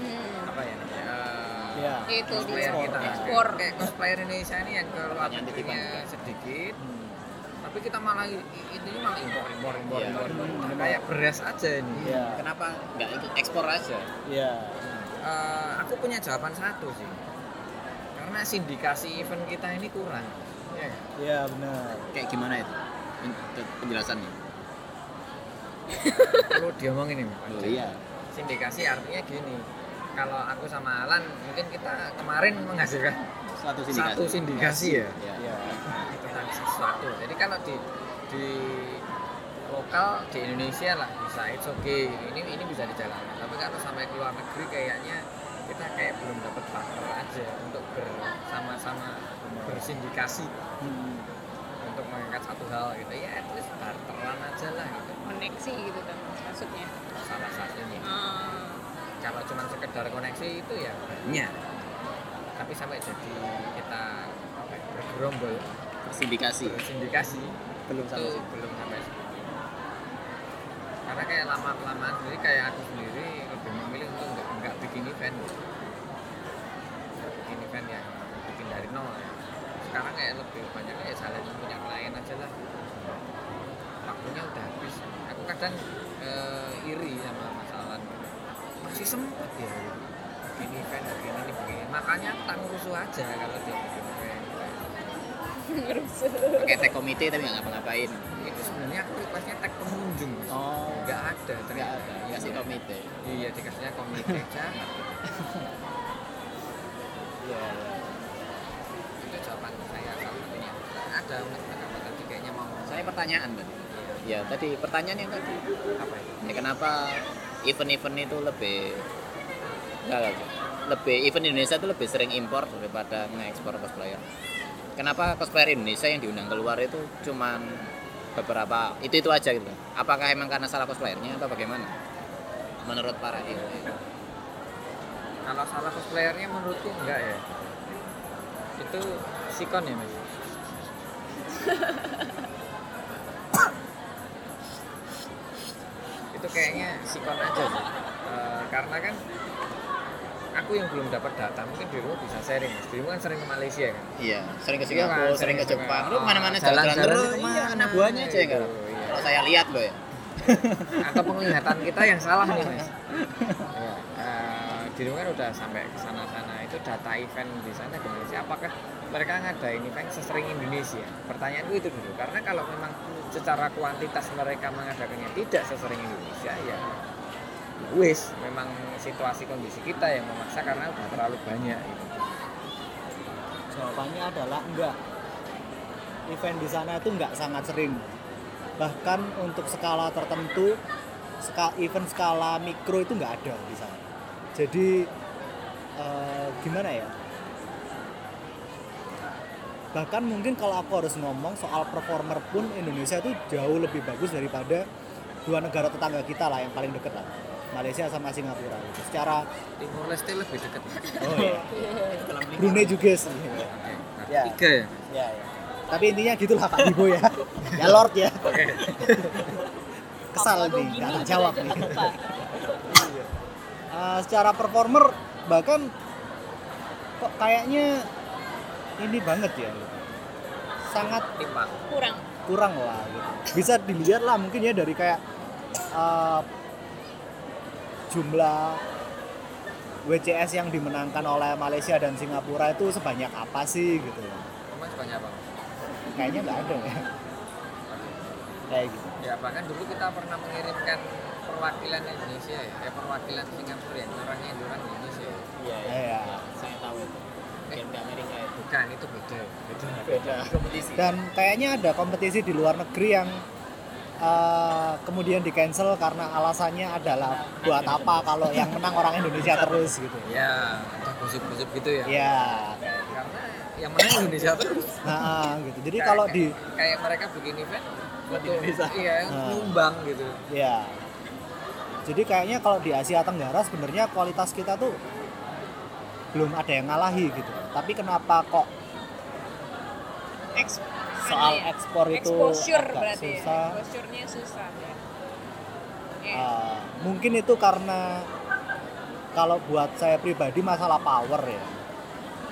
Hmm. apa ya namanya eh, ya Itu cosplayer kita Ekspor. kayak cosplayer Indonesia ini yang ke luar negerinya sedikit Hmm. tapi kita malah ini malah impor impor impor Iya. impor, impor. Hmm. kayak beras aja ini ya Kenapa nggak ikut ekspor aja? ya Eh, aku punya jawaban satu sih karena sindikasi event kita ini kurang ya ya benar Kayak gimana itu? Pen- Penjelasannya. Perlu diomongin ini Oh iya. sindikasi artinya gini kalau aku sama Alan mungkin kita kemarin menghasilkan Satu sindikasi. satu sindikasi ya Iya. ya tentang sesuatu jadi kalau di di lokal di Indonesia lah bisa it's okay ini ini bisa dijalankan tapi kalau sampai ke luar negeri kayaknya kita kayak belum dapat partner aja untuk bersama-sama bersindikasi Hmm. Untuk mengangkat satu hal gitu. Ya at least barteran aja lah gitu. Koneksi gitu kan maksudnya. Salah satunya. Ah. kalau cuma sekedar koneksi itu ya banyak. Tapi sampai jadi kita apa ya, bergerombol. Sindikasi. bersindikasi Belum itu sampai situ. belum sampai karena kayak lama kelamaan sendiri kayak aku sendiri lebih memilih untuk nggak nggak bikin event. Nggak bikin event yang bikin dari nol ya sekarang kayak lebih banyak kayak jalan punya klien aja lah waktunya udah habis aku kadang eh, iri sama masalah masih sempet ya bikin event bikin ini bikin ini. makanya tak ngurusu aja kalau dia bikin event Ngerusuh. Pakai tag komite tapi nggak ngapa-ngapain. itu sebenarnya aku requestnya tag pengunjung oh nggak ada Nggak ternyata ada. Dikasih komite. iya dikasihnya komite jahat [LAUGHS] ya itu jawaban saya salah satunya ada mas tadi kayaknya mau Saya pertanyaan tadi. Ya tadi pertanyaan yang tadi. apa itu Ya kenapa event-event itu lebih enggak, enggak. lebih event Indonesia itu lebih sering impor daripada ngekspor cosplayer. Kenapa cosplayer Indonesia yang diundang keluar itu cuman beberapa itu itu aja gitu? Apakah emang karena salah cosplayernya atau bagaimana? Menurut para itu. kalau salah cosplayernya menurutku enggak ya itu sikon ya mas [LAUGHS] itu kayaknya sikon aja sih Eh, karena kan aku yang belum dapat data mungkin dirimu bisa sharing mas dirimu kan sering ke Malaysia kan Iya, sering ke Iya Singapura, kan, sering ke sering Jepang. ke- Lu ke mana-mana ah, jalan-jalan terus. Iya, anak buahnya aja kan. iya. Kalau saya lihat loh ya. atau penglihatan kita yang salah nih mas [LAUGHS] ya, eh, dirimu kan udah sampai ke sana itu itu data event di sana gimana sih? Apakah mereka ngadain event sesering Indonesia? Pertanyaanku itu dulu. Karena kalau memang secara kuantitas mereka mengadakannya tidak sesering Indonesia ya ya wis memang situasi kondisi kita yang memaksa karena udah terlalu banyak gitu. Jawabannya adalah enggak. Event di sana itu enggak sangat sering. Bahkan untuk skala tertentu, event skala mikro itu enggak ada di sana. Jadi eh, gimana ya? Bahkan mungkin kalau aku harus ngomong soal performer pun Indonesia itu jauh lebih bagus daripada dua negara tetangga kita lah yang paling deket lah. Malaysia sama Singapura gitu. Secara Timur Leste lebih dekat. oh iya. Brunei juga sih. Oke. Ya. Tiga ya. Ya, ya. Tapi intinya gitulah Pak Bibo ya. [LAUGHS] ya Lord ya. Kesal nih, nggak jawab deket nih. [LAUGHS] Eh, secara performer bahkan kok kayaknya ini banget ya. Sangat Timpang. kurang kurang lah gitu. Bisa dilihat lah mungkin ya dari kayak eh, jumlah WCS yang dimenangkan oleh Malaysia dan Singapura itu sebanyak apa sih gitu ya. Emang sebanyak apa? Kayaknya nggak ada ya. Kayak gitu. Ya bahkan dulu kita pernah mengirimkan perwakilan Indonesia ya, eh, perwakilan Singapura yang orangnya orang Indonesia. Ya. Iya, Iya. Saya tahu itu. Game di Amerika itu. Bukan itu beda. Beda. Beda kompetisi. dan kayaknya ada kompetisi di luar negeri yang eh, kemudian di cancel karena alasannya adalah buat apa kalau yang menang orang Indonesia terus gitu Ya, ada gosip-gosip gitu ya. ya Karena yang menang Indonesia terus. nah gitu jadi Kayak- kalau di kayak- mereka bikin event Buat untuk- Indonesia. Iya, Nah. nyumbang gitu. ya jadi kayaknya kalau di Asia Tenggara sebenarnya kualitas kita tuh belum ada yang ngalahi gitu. Tapi kenapa kok Eks- soal ya, ekspor itu exposure agak berarti susah? ya susah ya. Iya. Uh, mungkin itu karena kalau buat saya pribadi masalah power ya.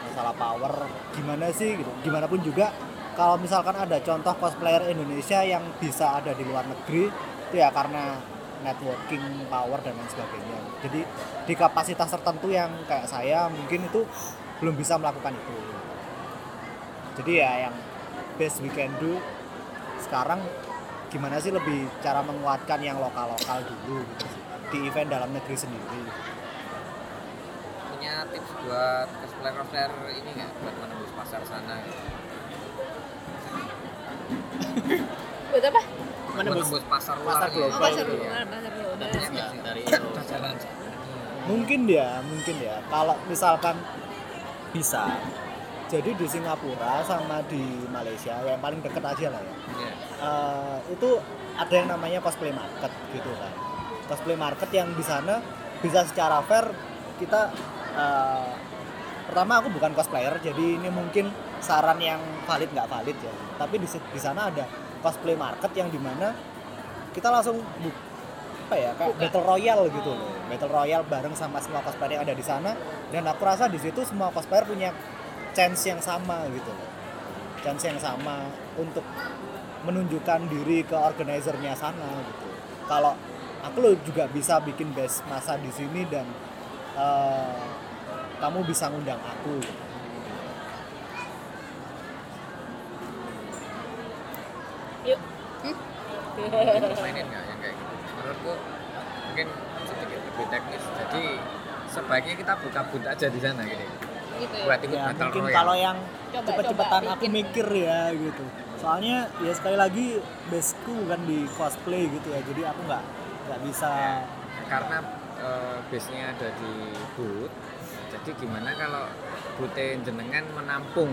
Masalah power gimana sih gitu? Gimana pun juga kalau misalkan ada contoh cosplayer Indonesia yang bisa ada di luar negeri itu ya karena networking power dan lain sebagainya. Jadi di kapasitas tertentu yang kayak saya mungkin itu belum bisa melakukan itu. Jadi ya yang best we can do sekarang gimana sih lebih cara menguatkan yang lokal-lokal dulu gitu sih di event dalam negeri sendiri. Punya tips buat cosplayer-cosplayer ini nggak? Buat menembus pasar sana? buat apa Menembus, pasar luar. pasar gitu. global oh pasar gitu ya. luar pasar global dari jalan. mungkin ya mungkin ya kalau misalkan bisa jadi di Singapura sama di Malaysia yang paling deket aja lah ya Iya. eh, itu ada yang namanya cosplay market gitu kan cosplay market yang di sana bisa secara fair kita eh, pertama aku bukan cosplayer jadi ini mungkin saran yang valid nggak valid ya tapi di di sana ada cosplay market yang di mana kita langsung bu- apa ya kayak Buka. battle royale gitu loh. Battle royale bareng sama semua cosplayer yang ada di sana. Dan aku rasa di situ semua cosplayer punya chance yang sama gitu loh. Chance yang sama untuk menunjukkan diri ke organizernya sana gitu. Kalau aku lo juga bisa bikin best masa di sini dan eh, kamu bisa ngundang aku gitu. Yuk. Mainin nggak yang kayak gitu. Menurutku mungkin sedikit lebih teknis. Jadi sebaiknya kita buka booth aja di sana gitu. Gitu ya? Buat ikut ya battle mungkin royale. kalau yang cepet-cepetan aku bikin. mikir ya gitu. Soalnya ya sekali lagi baseku bukan di cosplay gitu ya. Jadi aku nggak nggak bisa karena eh, base-nya ada di booth jadi gimana kalau booth jenengan menampung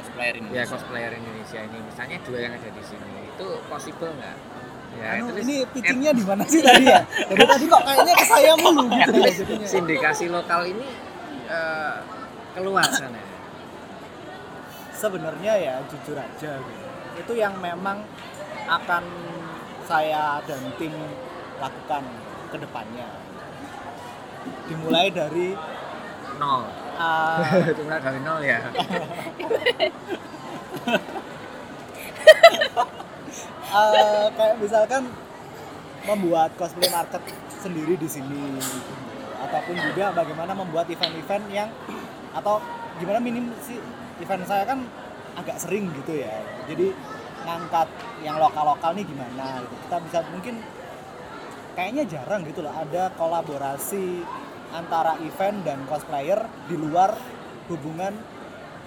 Cosplayer ya Indonesia. cosplayer Indonesia ini. Misalnya dua yang ada di sini itu possible nggak? Ya anu, itu ini pitchingnya di mana sih tadi ya? Dari tadi kok kayaknya ke saya mulu gitu [LAUGHS] ya sindikasi lokal ini eh, keluar sana. Sebenarnya ya jujur aja gitu. itu yang memang akan saya dan tim lakukan ke depannya. Dimulai dari nol. [LAUGHS] Uh, itu mulai dari nol ya [LAUGHS] uh, kayak misalkan membuat cosplay market sendiri di sini ataupun juga bagaimana membuat event-event yang atau gimana minim sih event saya kan agak sering gitu ya. Jadi ngangkat yang lokal-lokal nih gimana gitu. kita bisa mungkin kayaknya jarang gitu loh ada kolaborasi antara event dan cosplayer di luar hubungan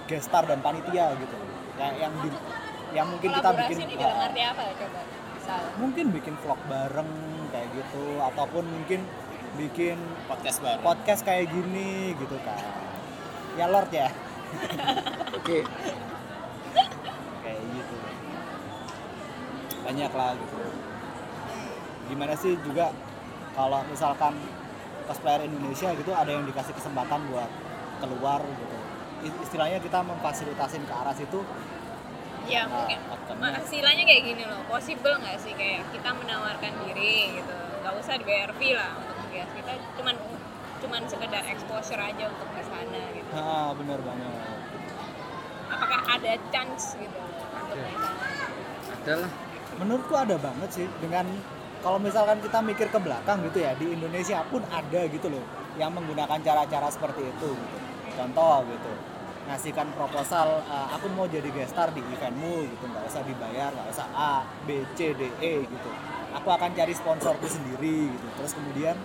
gestar dan panitia gitu. Kayak yang di yang mungkin kita bikin ini dalam arti apa ya coba? Misal. mungkin bikin vlog bareng kayak gitu ataupun mungkin bikin podcast baru podcast kayak gini gitu kan. Ya Lord ya. [LAUGHS] Oke. kayak gitu. Banyak lah gitu. Gimana sih juga kalau misalkan cosplayer Indonesia gitu ada yang dikasih kesempatan buat keluar gitu. Istilahnya kita memfasilitasin ke arah situ Ya Nah, mungkin outcome-nya. hasilnya kayak gini loh, possible nggak sih kayak kita menawarkan diri gitu, nggak usah dibayar fee lah untuk menghias kita, cuman cuman sekedar exposure aja untuk ke sana gitu. nah bener banget Apakah ada chance gitu untuk ke sana? Adalah. menurutku ada banget sih dengan kalau misalkan kita mikir ke belakang gitu ya di Indonesia pun ada gitu loh yang menggunakan cara-cara seperti itu gitu. contoh gitu ngasihkan proposal "Eh, aku mau jadi gestar di eventmu gitu. Nggak usah dibayar nggak usah A B C D E gitu. Aku akan cari sponsorku sendiri gitu. Terus kemudian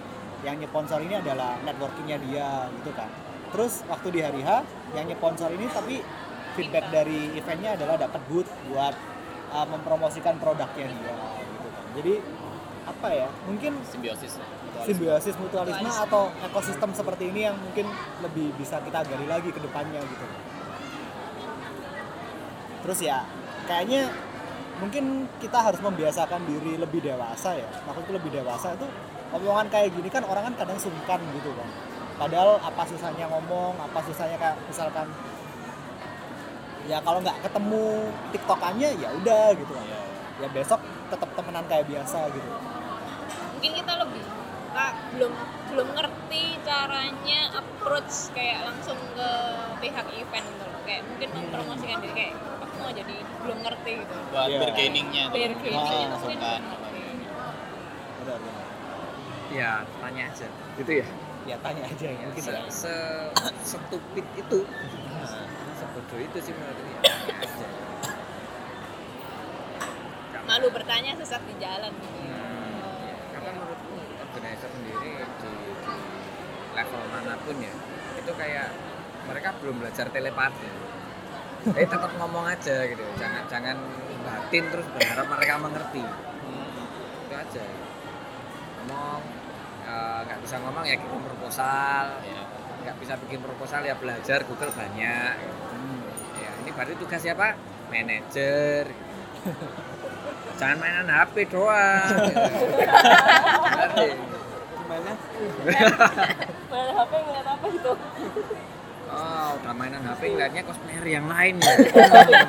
yang nyeponsor ini adalah networkingnya dia gitu kan. Terus waktu di hari H yang nyeponsor ini tapi feedback dari eventnya adalah dapat booth buat uh, mempromosikan produknya dia gitu kan. Jadi apa ya mungkin simbiosis simbiosis mutualisme atau ekosistem seperti ini yang mungkin lebih bisa kita gali lagi ke depannya gitu. Terus ya kayaknya mungkin kita harus membiasakan diri lebih dewasa ya. Maksudku lebih dewasa itu omongan kayak gini kan orang kan kadang sungkan gitu kan padahal apa susahnya ngomong apa susahnya kayak misalkan ya kalau nggak ketemu tiktokannya ya udah gitu kan ya besok tetap temenan kayak biasa gitu. Mungkin kita lebih ah, belum belum ngerti caranya approach kayak langsung ke pihak event gitu loh. Kayak mungkin mempromosikan diri kayak aku mau jadi belum ngerti gitu. buat Iya. bargainingnya Ah, gini tuh mungkin kan. belum ngerti. benar benar Ya, tanya aja. Gitu ya. ya tanya aja ya mungkin Se, ya. se stupid itu. Sebodoh itu sih menurut dia. Aja. Malu bertanya sesat di jalan gitu. ya. Hmm, karena menurutku organizer sendiri di, di level mana pun ya itu kayak mereka belum belajar telepati. Jadi tetap ngomong aja gitu jangan jangan batin terus berharap mereka mengerti. Itu aja. Ngomong eh, nggak bisa ngomong ya kirim proposal. Iya. nggak bisa bikin proposal ya belajar Google banyak. Ya ini berarti tugas siapa? Manajer. Jangan mainan HP doang. [LAUGHS] gimana [LAUGHS] Mana HP ngeliat apa gitu? Oh, udah mainan HP ngeliatnya cosplayer yang lain ya.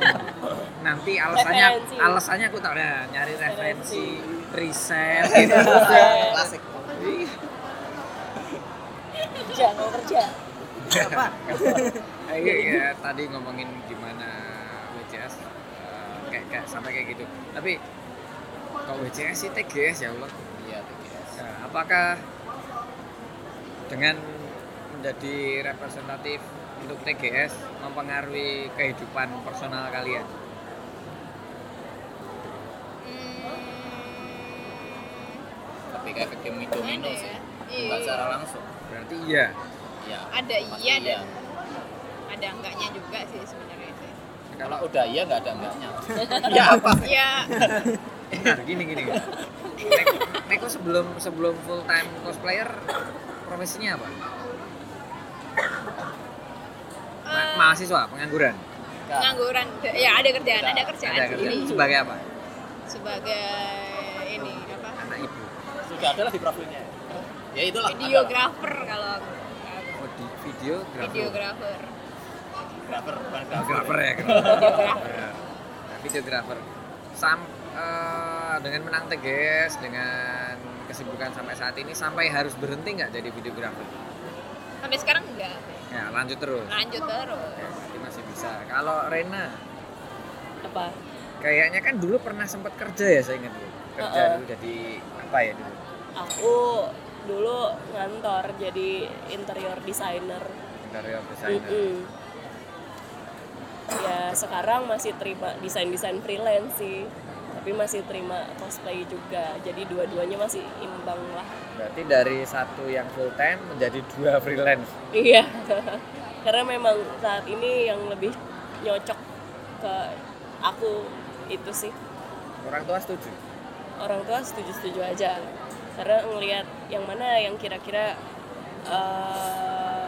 [LAUGHS] Nanti alasannya Referensi. alasannya aku tahu ya, nyari referensi riset [LAUGHS] gitu. klasik Kerja, mau kerja. siapa Kayak ya, tadi ngomongin gimana WCS eh, kayak, kayak sampai kayak gitu. Tapi kalau WCS sih TGS ya Allah. Iya apakah dengan menjadi representatif untuk TGS mempengaruhi kehidupan personal kalian? tapi kayak ke domino domino Gimana ya? sih Iya. nggak secara langsung Berarti iya. ya Ada pasti iya dan ada enggaknya juga sih sebenarnya sih. kalau udah iya nggak ada enggaknya [LAUGHS] ya apa Ya, [LAUGHS] Benar, gini gini. Neko, Neko sebelum sebelum full time cosplayer profesinya apa? Ma- eh, mahasiswa, pengangguran. pengangguran. Ya ada kerjaan, ada kerjaan Ada sendiri. kerjaan. Sebagai apa? Sebagai ini apa? Anak ibu. sudah ada lah di profilnya ya itulah ada. Videografer kalau aku. Oh, di videografer. Grafer, bukan grafer. Videografer ya. Videografer. Nah, [LAUGHS] videografer. Sam eh, dengan menang TGS dengan kesibukan sampai saat ini sampai harus berhenti nggak jadi videografer? Sampai sekarang enggak. Ya lanjut terus. Lanjut terus. Ya, berarti masih bisa. Kalau Rena Apa? Kayaknya kan dulu pernah sempat kerja ya saya ingat dulu. Kerja Heeh. dulu jadi apa ya dulu? Aku dulu ngantor jadi interior designer interior designer Mm-mm. ya sekarang masih terima desain desain freelance sih tapi masih terima cosplay juga. Jadi dua-duanya masih imbang lah. Berarti dari satu yang full time menjadi dua freelance. Iya. [LAUGHS] Karena memang saat ini yang lebih nyocok ke aku itu sih. Orang tua setuju? Orang tua setuju-setuju aja. Karena ngelihat yang mana yang kira-kira eh,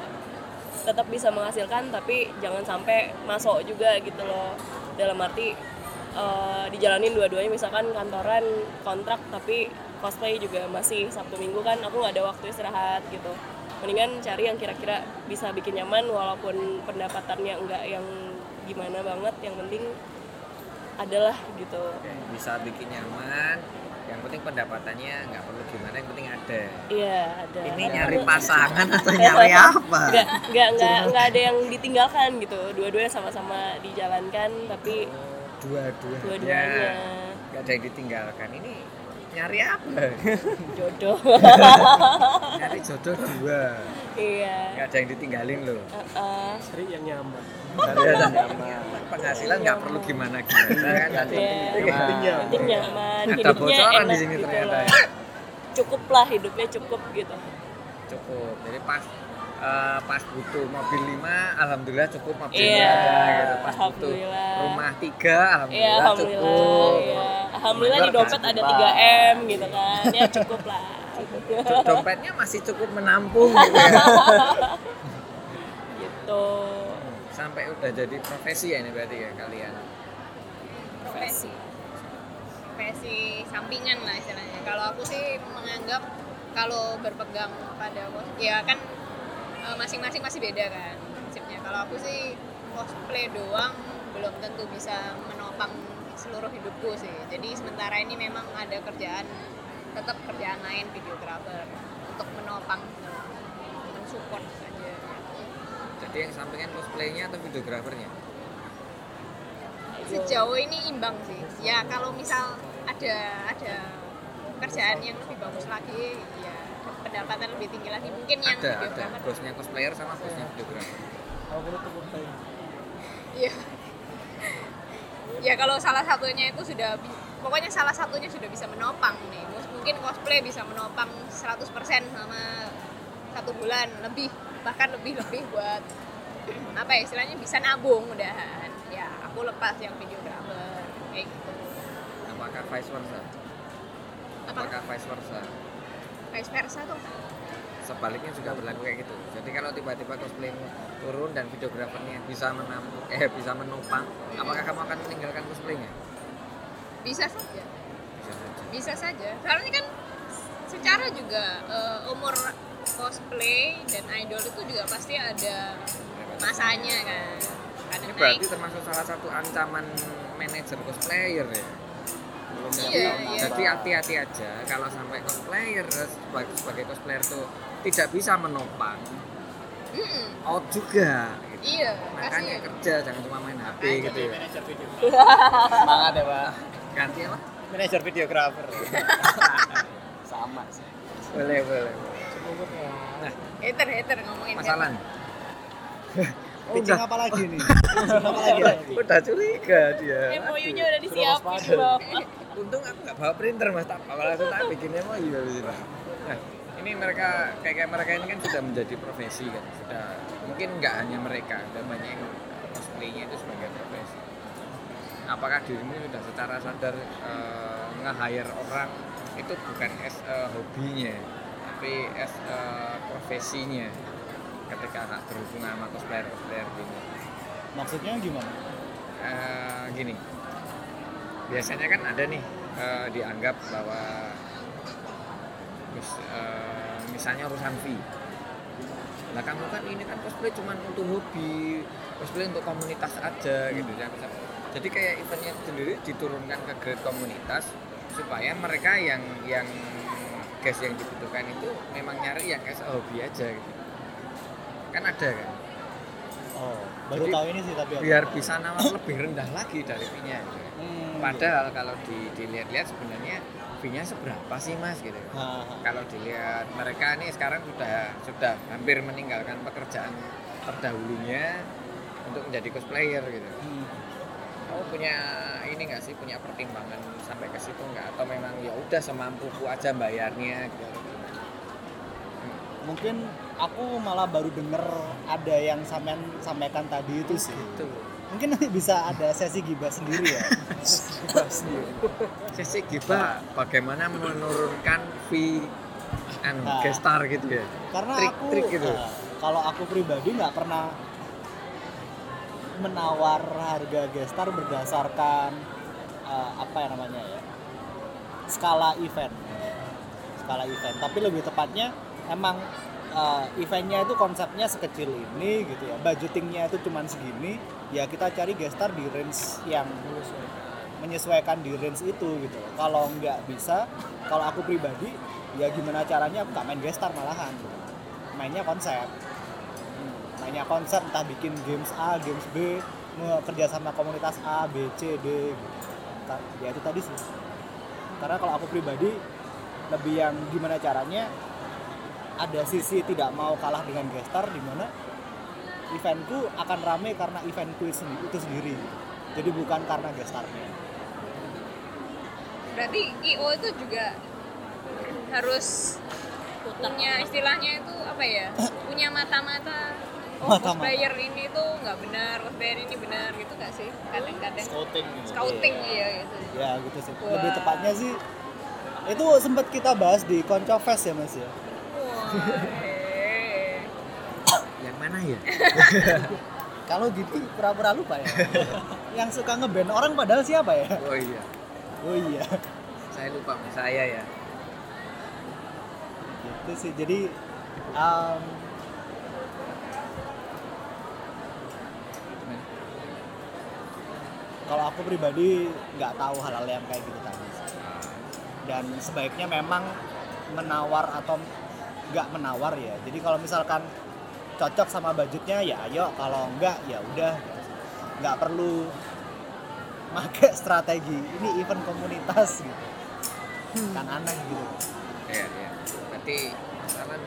tetap bisa menghasilkan tapi jangan sampai masuk juga gitu loh. Dalam arti eh, dijalanin dua-duanya misalkan kantoran kontrak tapi cosplay juga masih sabtu minggu kan aku nggak ada waktu istirahat gitu. Mendingan cari yang kira-kira bisa bikin nyaman walaupun pendapatannya enggak yang gimana banget yang penting adalah gitu. Bisa bikin nyaman yang penting pendapatannya nggak perlu gimana yang penting ada. Iya ada. Ini nyari pasangan atau nyari [LAUGHS] apa? Nggak nggak nggak nggak ada yang ditinggalkan gitu. Dua-duanya sama-sama dijalankan tapi dua-duanya dua-duanya. Nggak ada yang ditinggalkan. Ini nyari apa? Jodoh. [LAUGHS] Nyari jodoh dua. Iya. Nggak ada yang ditinggalin loh. Uh-uh. Cari yang nyaman. Cari yang nyaman. Penghasilan nggak perlu gimana gimana kan? Tadi Iya, penting nyaman. penting nyaman. Ada hidupnya bocoran enak di sini gitu ternyata. ya. cukup lah hidupnya cukup gitu. Cukup. Jadi pas eh, pas butuh mobil 5 alhamdulillah cukup mobilnya Iya, gitu pas butuh alhamdulillah. rumah 3 alhamdulillah, Iya, alhamdulillah. cukup Iya. Alhamdulillah di Bener, dompet kan? ada 3 m gitu kan. Ya cukup lah. Do- dompetnya masih cukup menampung [LAUGHS] gitu ya. gitu. sampai udah jadi profesi ya ini berarti ya kalian profesi profesi sampingan lah istilahnya kalau aku sih menganggap kalau berpegang pada ya kan masing-masing masih beda kan prinsipnya. Kalau aku sih cosplay doang belum tentu bisa menopang seluruh hidupku sih. Jadi sementara ini memang ada kerjaan tetap kerjaan lain videografer untuk menopang mensupport saja. Jadi yang sampingan cosplaynya atau videografernya sejauh ini imbang sih. Ya kalau misal ada ada kerjaan yang lebih bagus lagi pendapatan lebih tinggi lagi. Mungkin yang ada ada. bosnya cosplayer sama bosnya videografer Aku perlu iya. Ya kalau salah satunya itu sudah pokoknya salah satunya sudah bisa menopang nih. Mungkin cosplay bisa menopang 100% sama satu bulan lebih bahkan lebih lebih buat apa ya istilahnya bisa nabung udahan. Ya aku lepas yang videografer kayak gitu. Apakah vice versa? Apa? Apakah vice versa vice versa tuh sebaliknya juga berlaku kayak gitu. Jadi kalau tiba-tiba cosplaymu turun dan videografernya bisa menampung [LAUGHS] eh bisa menopang apakah kamu akan meninggalkan cosplaynya? Bisa saja. Bisa saja. Bisa saja. Soalnya kan secara juga eh, umur cosplay dan idol itu juga pasti ada masanya kan. Kadang ini naik. berarti termasuk salah satu ancaman manajer cosplayer ya Iya, tahu. iya. jadi hati-hati aja. Kalau sampai cosplayer sebagai, sebagai cosplayer tuh tidak bisa menopang. Mm-mm. out juga. Gitu. iya makanya kasihan. kerja jangan cuma main HP gitu ya. manajer video. [LAUGHS] Semangat ya pak. Ganti apa? Manajer videografer [LAUGHS] sama sih. Boleh boleh. Nah hater hater ngomongin masalah. Pitching apa lagi nih? Apa lagi? udah curiga dia. MOU-nya udah disiapin loh. [LAUGHS] untung aku nggak bawa printer mas. Tak bawa langsung tak bikinnya mau iya di sini nah ini mereka kayak kayak mereka ini kan sudah menjadi profesi kan. Sudah mungkin nggak hanya mereka ada banyak yang cosplaynya itu sebagai profesi. Apakah dirimu sudah secara sadar eh, nge-hire orang? Itu bukan as eh, hobinya tapi as eh, profesinya ketika nggak berhubungan sama cosplayer cosplayer gini Maksudnya gimana? Eh, gini biasanya kan ada nih eh, dianggap bahwa eh, misalnya urusan fee. Lah kamu kan ini kan cosplay cuma untuk hobi cosplay untuk komunitas aja gitu ya. Jadi kayak eventnya sendiri diturunkan ke grade komunitas supaya mereka yang yang gas yang dibutuhkan itu memang nyari yang a hobi aja gitu. Kan ada kan? Oh, baru Jadi, tahu ini sih tapi biar bisa nawar [COUGHS] lebih rendah lagi dari gitu. Hmm, Padahal kalau di, dilihat-lihat sebenarnya fee-nya seberapa sih mas gitu. gitu. Ha, ha. Kalau dilihat mereka nih sekarang sudah sudah hampir meninggalkan pekerjaan terdahulunya untuk menjadi cosplayer gitu Hmm. kamu punya ini nggak sih punya pertimbangan sampai ke situ nggak atau memang ya udah semampuku aja bayarnya gitu mungkin aku malah baru denger ada yang sampean sampaikan tadi itu sih. Itu mungkin nanti bisa ada sesi gibah sendiri ya. Sisi giba bagaimana menurunkan fee and Nah. guest star gitu ya? Karena Trik- aku trik gitu. eh, kalau aku pribadi nggak pernah menawar harga gestar berdasarkan eh, apa ya namanya ya skala event. Skala event. Tapi lebih tepatnya emang eh, eventnya itu konsepnya sekecil ini gitu ya. Budgetingnya itu cuman segini. Ya kita cari gestar di range yang menyesuaikan di range itu gitu. Kalau nggak bisa kalau aku pribadi ya gimana caranya aku nggak main gestar malahan gitu. mainnya konsep. Hmm, mainnya konsep entah bikin games A games B kerja sama komunitas A B C D gitu. Ya itu tadi sih. Karena kalau aku pribadi lebih yang gimana caranya ada sisi tidak mau kalah dengan gestar di mana eventku akan rame karena eventku itu sendi- itu sendiri jadi bukan karena gestarnya berarti IO itu juga harus punya istilahnya itu apa ya [COUGHS] punya mata-mata oh Mata-mata. cosplayer ini tuh nggak benar cosplayer ini benar gitu nggak sih kadang-kadang scouting gitu. scouting iya gitu ya gitu sih Wah. lebih tepatnya sih itu sempat kita bahas di Konco Fest ya mas ya. Yang mana ya? [LAUGHS] Kalau gitu pura-pura lupa ya? Yang suka ngeband orang padahal siapa ya? Oh iya. Oh iya. Saya lupa Mas. saya ya. Gitu sih. Jadi um, kalau aku pribadi nggak tahu hal-hal yang kayak gitu tadi sih. dan sebaiknya memang menawar atau nggak menawar ya jadi kalau misalkan cocok sama budgetnya ya ayo kalau enggak ya udah nggak perlu pakai strategi ini event komunitas gitu kan aneh gitu Iya, iya. Berarti misalkan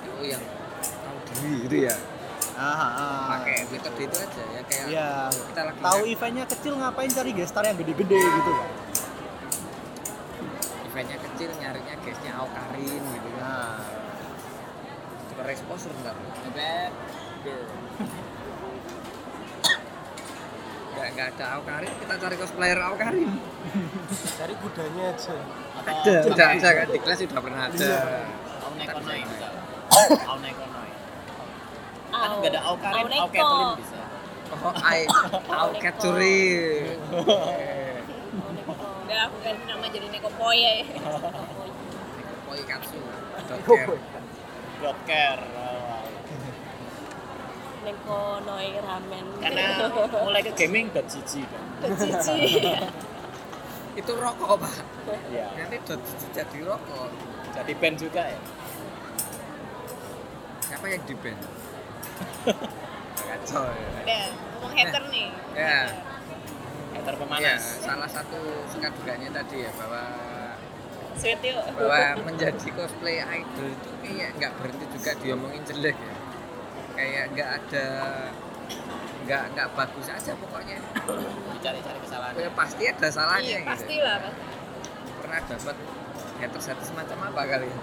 itu yang tahu diri gitu ya. ah, ah. Pakai metode itu aja ya kayak Iya. kita lagi tahu eventnya kecil ngapain cari gestar yang gede-gede gitu kan eventnya kecil nyarinya guestnya Aukarin Tukar exposure bentar. Bebek. Enggak enggak ada Aukarin, kita cari cosplayer Aukarin. Cari kudanya aja. ada Sudah bisa kan di kelas sudah pernah ada. Iya. Aunekonoi bisa. Aunekonoi. Kan nggak ada Aukarin, Auneko. Auketlin bisa. Oh, ai Auket curi. udah aku ganti nama jadi Nekopoi ya Koi katsu. Doker. Docker. Neko Noi Ramen. Karena mulai ke gaming dot cici kan. cici Itu rokok, Pak. Iya. Nanti dot jadi rokok. Jadi band juga ya. Siapa yang di band? [LAUGHS] Kacau ya. ngomong hater nih Ya. Hater pemanas. salah satu suka duganya tadi ya bahwa sweet yuk. Bahwa menjadi cosplay idol itu kayak nggak berhenti juga diomongin jelek ya. Kayak nggak ada nggak nggak bagus aja pokoknya. Dicari-cari kesalahan. ya, pasti ada salahnya iya gitu. pastilah pasti pernah dapat haters haters semacam apa kali ya?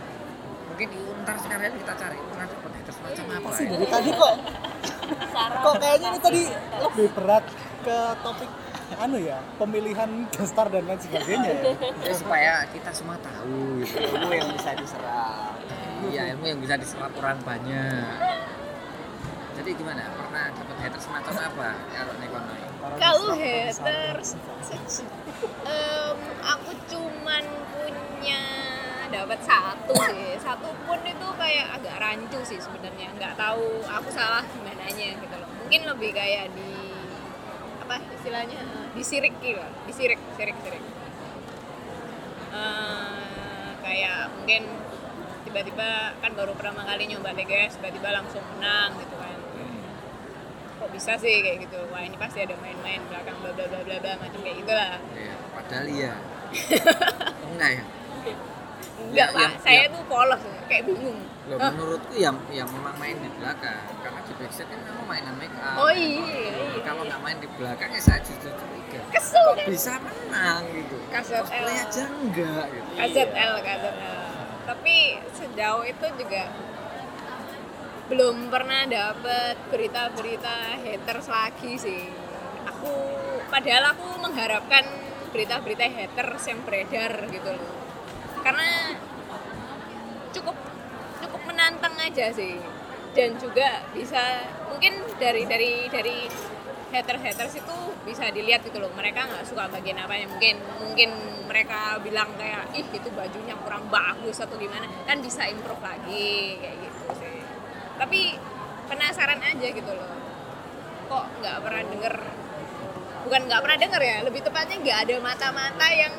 mungkin di untar sekalian kita cari pernah dapat haters semacam apa sih ya? dari tadi kok. Kok kayaknya ini tadi lebih berat ke topik anu ya pemilihan gestar dan lain sebagainya ya. Ya, supaya kita semua tahu gitu ilmu yang bisa diserap. Iya ilmu yang bisa diserap orang banyak. Jadi gimana? Pernah dapat haters semacam apa? Kalau Nekonoi kalau haters em, aku cuman punya dapat satu sih. Satu pun itu kayak agak rancu sih sebenarnya. Nggak tahu aku salah gimana gitu loh. Mungkin lebih kayak di apa istilahnya? Disirik gitu disirik sirik sirik. Eh, kayak mungkin tiba-tiba kan baru pertama kali nyoba TGS tiba-tiba langsung menang gitu kan. Kok bisa sih kayak gitu? Wah ini pasti ada main-main belakang bla bla bla bla bla macam kayak gitulah Iya, padahal iya. [LAUGHS] Enggak ya? enggak Ya, pak. Ya, saya ya. tuh polos kayak bingung. Loh, menurutku ya ya memang main di belakang di backstage kan kamu mainan make up. Oh, iya, iya. kalau nggak main di belakang ya saya justru curiga Kesel, kok kan? bisa menang gitu? KZL. aja enggak gitu? KZL KZL tapi sejauh itu juga belum pernah dapet berita-berita haters lagi sih. Aku padahal aku mengharapkan berita-berita haters yang beredar gitu loh. Karena cukup cukup menantang aja sih dan juga bisa mungkin dari dari dari haters haters itu bisa dilihat gitu loh. Mereka nggak suka bagian apa yang mungkin mungkin mereka bilang kayak ih itu bajunya kurang bagus atau gimana. Kan bisa improve lagi kayak gitu sih. Tapi penasaran aja gitu loh. Kok nggak pernah denger? Bukan nggak pernah denger ya lebih tepatnya nggak ada mata-mata yang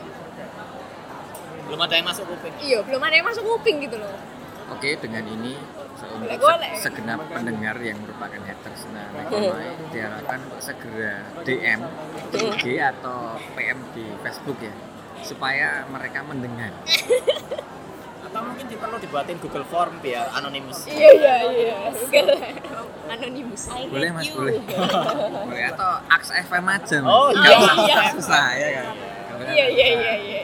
belum ada yang masuk kuping. Iya belum ada yang masuk kuping gitu loh oke dengan ini untuk se- segenap pendengar yang merupakan haters nah Mekonoy diharapkan untuk segera DM di IG atau PM di Facebook ya supaya mereka mendengar. [LAUGHS] Atau mungkin perlu dibuatin Google Form biar anonimus. Iya iya iya. Google anonimus. Boleh mas? boleh. [LAUGHS] Boleh. Atau aks FM aja Oh, iya, iya. susah ya kan? Iya iya iya iya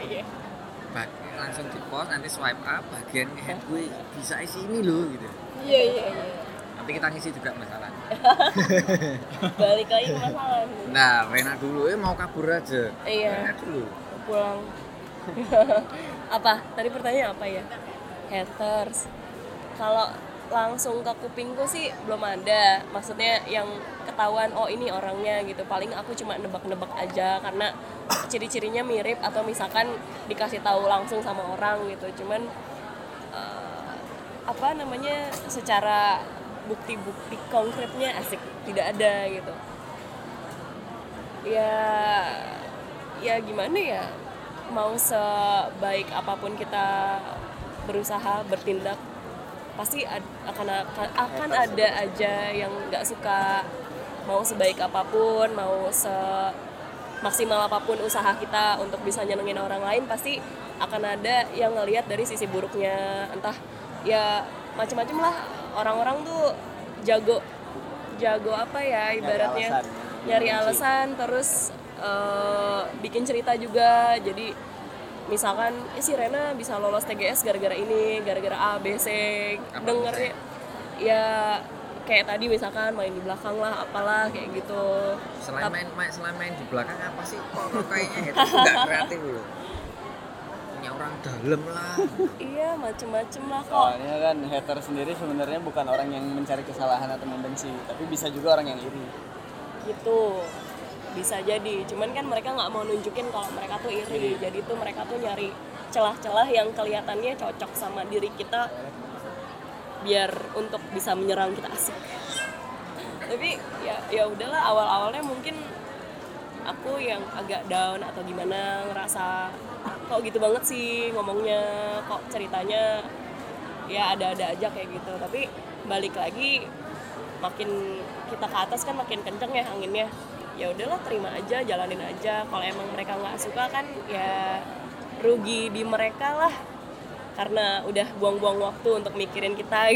post nanti swipe up bagian head gue bisa isi ini loh gitu. Iya iya iya. Nanti kita ngisi juga masalah. [LAUGHS] Balik lagi ke masalah. Nah Rena dulu eh mau kabur aja. Iya. Rena dulu. Pulang. [LAUGHS] Apa? Tadi pertanyaan apa ya? Haters. Kalau langsung ke kupingku sih belum ada. Maksudnya yang ketahuan oh ini orangnya gitu. Paling aku cuma nebak-nebak aja karena ciri-cirinya mirip atau misalkan dikasih tahu langsung sama orang gitu. Cuman eh, apa namanya secara bukti-bukti konkretnya asik tidak ada gitu. Ya ya gimana ya mau sebaik apa pun kita berusaha bertindak pasti ad- akan akan, akan ada aja yang nggak suka mau sebaik apa pun mau se maksimal apa pun usaha kita untuk bisa nyenengin orang lain pasti akan ada yang ngelihat dari sisi buruknya. Entah ya macam-macam lah. Orang-orang tuh jago jago apa ya ibaratnya? alasan. nyari alasan terus eh, bikin cerita juga. Jadi misalkan eh, si Rena bisa lolos TGS gara-gara ini gara-gara A B C. Dengernya ya kayak tadi misalkan main di belakang lah apalah kayak gitu. Selain Tap- main, main selain main di belakang apa sih kok kok kayaknya tuh [LAUGHS] nggak kreatif loh. Punya orang dalam lah. Iya macem-macem lah kok. Soalnya kan hater sendiri sebenarnya bukan orang yang mencari kesalahan atau membenci, tapi bisa juga orang yang iri. gitu. Bisa jadi. Cuman kan mereka nggak mau nunjukin kalau mereka tuh iri. Jadi tuh mereka tuh nyari celah-celah yang kelihatannya cocok sama diri kita biar untuk bisa menyerang kita asik. Tapi ya ya udahlah awal-awalnya mungkin aku yang agak down atau gimana ngerasa kok gitu banget sih ngomongnya kok ceritanya ya ada-ada aja kayak gitu. Tapi balik lagi makin kita ke atas kan makin kenceng ya anginnya. Ya udahlah terima aja jalanin aja. Kalau emang mereka nggak suka kan ya rugi di mereka lah karena udah buang-buang waktu untuk mikirin kita [LAUGHS]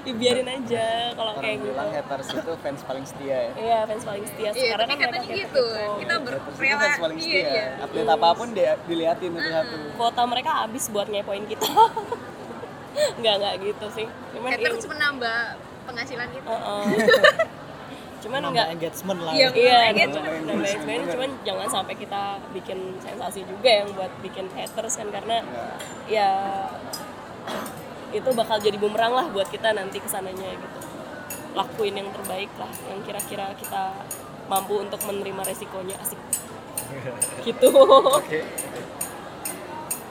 dibiarin aja kalau kayak gitu bilang haters itu fans paling setia ya. iya fans paling setia Iya, sekarang tapi kan mereka gitu. gitu. Kita itu berrela. fans paling Iya, setia. iya. Update apa pun dia diliatin satu-satu. kuota mereka habis buat ngepoin kita [LAUGHS] nggak nggak gitu sih cuman Haters ya- menambah penghasilan kita. Heeh. [LAUGHS] cuman Nambah nggak engagement lah Iya, ya. iya nambah engagement. nambah engagement, cuman jangan sampai kita bikin sensasi juga yang buat bikin haters kan karena ya itu bakal jadi bumerang lah buat kita nanti ke sananya gitu lakuin yang terbaik lah yang kira-kira kita mampu untuk menerima resikonya asik [LAUGHS] gitu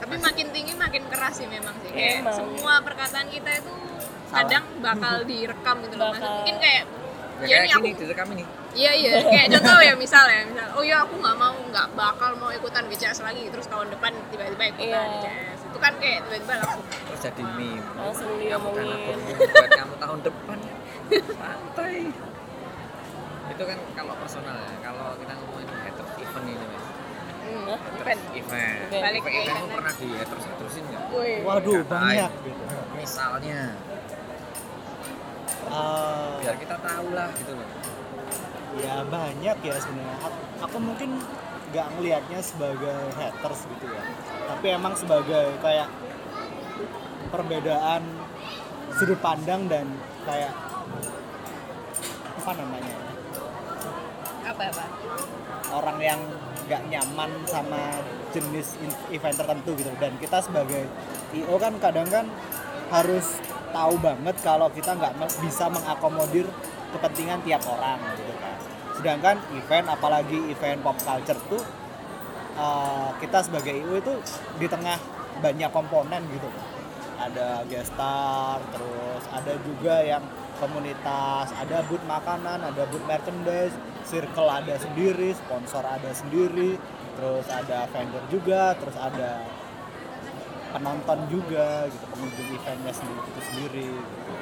Tapi makin tinggi makin keras sih memang sih. Kayak Emang. semua perkataan kita itu kadang bakal direkam gitu loh. Bakal. Mungkin kayak ya ya kayak ini aku gini direkam ini Iya iya, kayak contoh ya misal ya, misal, oh ya aku nggak mau, nggak bakal mau ikutan BCS lagi, terus tahun depan tiba-tiba ikutan Iya. BCS, itu kan kayak tiba-tiba langsung, terus jadi meme langsung kamu kan diomongin aku buat kamu tahun depan santai itu kan kalau personal ya kalau kita ngomongin haters event ini mas Hah? event. event event ke event event. pernah di haters haters Woi. waduh Katain. banyak gitu Misalnya, Eh, biar kita tahu lah gitu loh. ya banyak ya sebenarnya. Aku, aku mungkin nggak ngelihatnya sebagai haters gitu ya. Tapi emang sebagai kayak perbedaan sudut pandang dan kayak apa namanya? Apa apa? orang yang nggak nyaman sama jenis event tertentu gitu. Dan kita sebagai IO kan kadang kan harus tahu banget kalau kita nggak bisa mengakomodir kepentingan tiap orang gitu kan. Sedangkan event apalagi event pop culture tuh uh, kita sebagai IO itu di tengah banyak komponen gitu. Ada guest terus ada juga yang komunitas ada booth makanan ada booth merchandise circle ada sendiri sponsor ada sendiri terus ada vendor juga terus ada penonton juga gitu pengunjung eventnya sendiri itu sendiri gitu.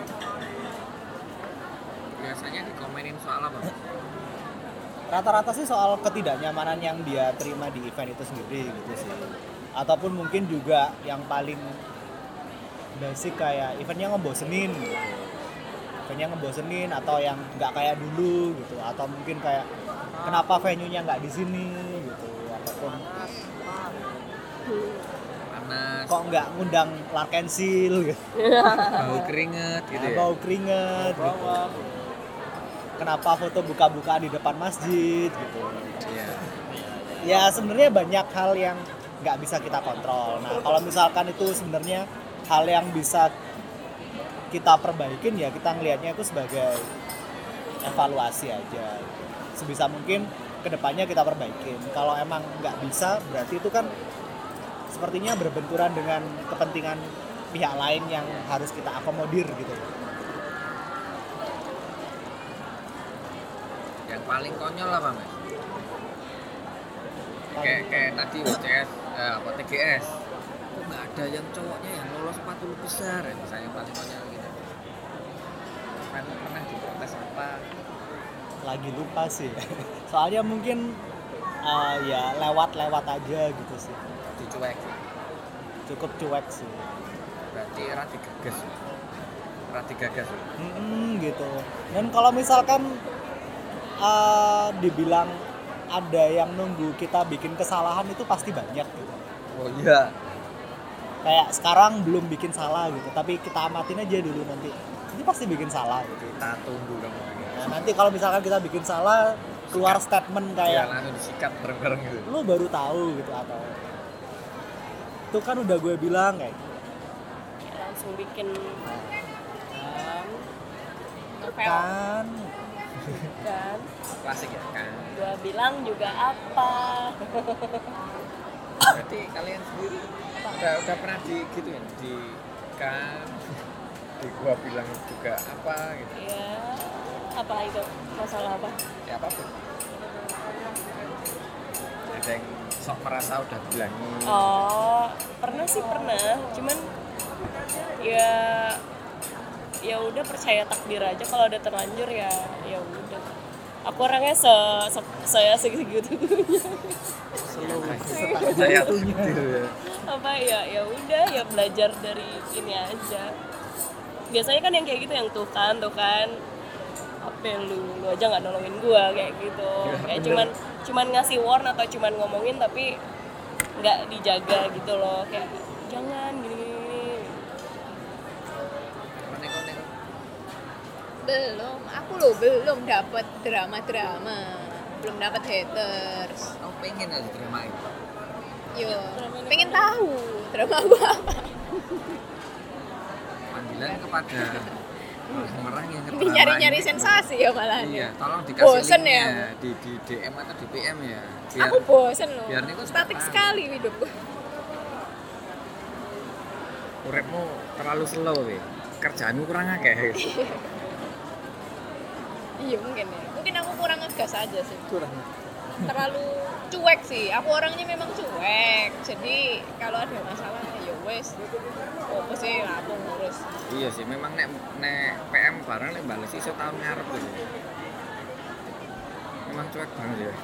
Biasanya dikomenin soal apa? rata-rata sih soal ketidaknyamanan yang dia terima di event itu sendiri gitu sih ataupun mungkin juga yang paling basic kayak eventnya ngebosenin gitu. eventnya ngebosenin atau yang nggak kayak dulu gitu atau mungkin kayak kenapa venue-nya nggak di sini gitu ataupun Panas, kok nggak ngundang Larkensil gitu [LAUGHS] bau keringet gitu ya. bau keringet gitu kenapa foto buka-bukaan di depan masjid gitu Iya. ya sebenarnya banyak hal yang nggak bisa kita kontrol. Nah kalau misalkan itu sebenarnya hal yang bisa kita perbaikin ya kita ngelihatnya itu sebagai evaluasi aja. Sebisa mungkin ke depannya kita perbaikin. Kalau emang nggak bisa berarti itu kan sepertinya berbenturan dengan kepentingan pihak lain yang harus kita akomodir gitu. Yang paling konyol apa mas? Kayak kayak tadi WCS, eh, apa TGS. Kok nggak ada yang cowoknya yang lolos 40 besar? Ya, misalnya paling konyol gitu. Kan pernah diprotes apa? Lagi lupa sih. [LAUGHS] Soalnya mungkin uh, ya lewat-lewat aja gitu sih. Dicuekin. Cukup cuek sih. Berarti rati gagas. Rati gagas. Mm-mm, gitu. Dan kalau misalkan uh, dibilang ada yang nunggu kita bikin kesalahan itu pasti banyak gitu. Oh iya. Kayak sekarang belum bikin salah gitu, tapi kita amatin aja dulu nanti. Ini pasti bikin salah gitu. Kita tunggu kamu. Nah, nanti kalau misalkan kita bikin salah keluar statement Iya kayak langsung disikat bareng-bareng gitu. lu baru tahu gitu atau itu kan udah gue bilang kayak langsung bikin kan. Kan. Kan. Klasik ya kan. gua bilang juga apa. Berarti kalian sendiri udah udah pernah di gitu ya di kan di gua bilang juga apa gitu. Ya apa itu? Masalah apa? Ya apa pun ada yang sok merasa udah bilangin. Oh pernah sih pernah. Cuman ya ya udah percaya takdir aja. Kalau udah terlanjur ya ya udah. Aku orangnya se, se saya segitu saya gitu ya. Apa ya ya udah ya belajar dari ini aja. Biasanya kan yang kayak gitu yang tuh kan tuh kan apa lu lu aja nggak nolongin gua kayak gitu. Kayak cuman cuman ngasih warn atau cuman ngomongin tapi nggak dijaga gitu loh. Kayak jangan gini Belum, aku loh belum dapat drama-drama. Belum dapat haters. kamu pengen aja terima itu? Yo, pengen tahu drama gua apa. panggilan kepada orang yang nyari-nyari sensasi ya malah. iya tolong dikasih Bosen ya? di, di DM atau di PM ya biar Aku bosen loh. biar niku Statik sekali hidupku. uripmu terlalu slow we kerjaanmu kurang akeh [LAUGHS] Iya mungkin ya. Mungkin aku kurang ngegas aja sih. Kurang. Terlalu cuek sih. Aku orangnya memang cuek. Jadi kalau ada masalah ya wes. Apa sih aku ngurus. iya sih memang nek nek PM bareng nek bales iso tahun ngarep gitu memang cuek banget ya [LAUGHS]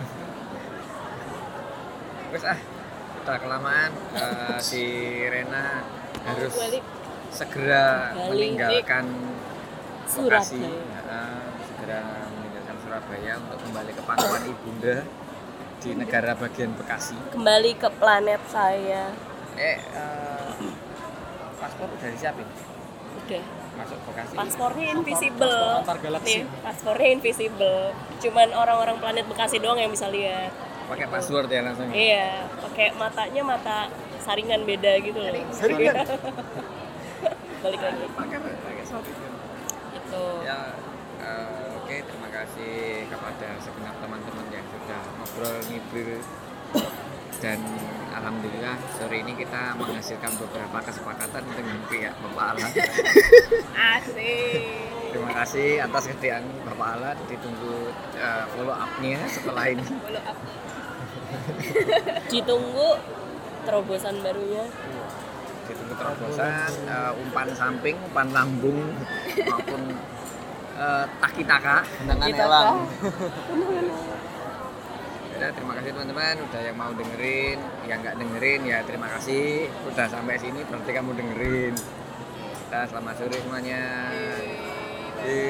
wes ah udah kelamaan Eh, si Rena harus Balik segera Balik. meninggalkan lokasi. Ah, segera meninggalkan Surabaya untuk kembali ke pangkuan ibunda di negara bagian Bekasi kembali ke planet saya. eh eh, paspor udah disiapin Udah. masuk Bekasi Paspornya invisible. antar galaksi. Nih, paspornya invisible. Cuman orang-orang planet Bekasi doang yang bisa lihat. pakai password ya langsung Iya, pakai matanya mata saringan beda gitu loh. Saringan? [LAUGHS] Balik lagi. pakai pakai Itu. ya eh, oke terima kasih kepada segenap teman-teman yang sudah ngobrol ngibul dan alhamdulillah sore ini kita menghasilkan beberapa kesepakatan dengan pihak Bapak Alan [LAUGHS] Asik. terima kasih atas kesediaan Bapak Alan ditunggu eh, follow up-nya setelah ini Follow up. [LAUGHS] Ditunggu terobosan barunya. ditunggu terobosan eh, umpan samping umpan lambung maupun eh, taki-taka Kita elang. [LAUGHS] udah terima kasih teman-teman udah yang mau dengerin yang nggak dengerin ya terima kasih udah sampai sini berarti kamu dengerin kita selamat sore semuanya Di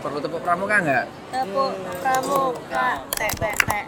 perlu tepuk pramuka nggak tepuk pramuka tek tek tek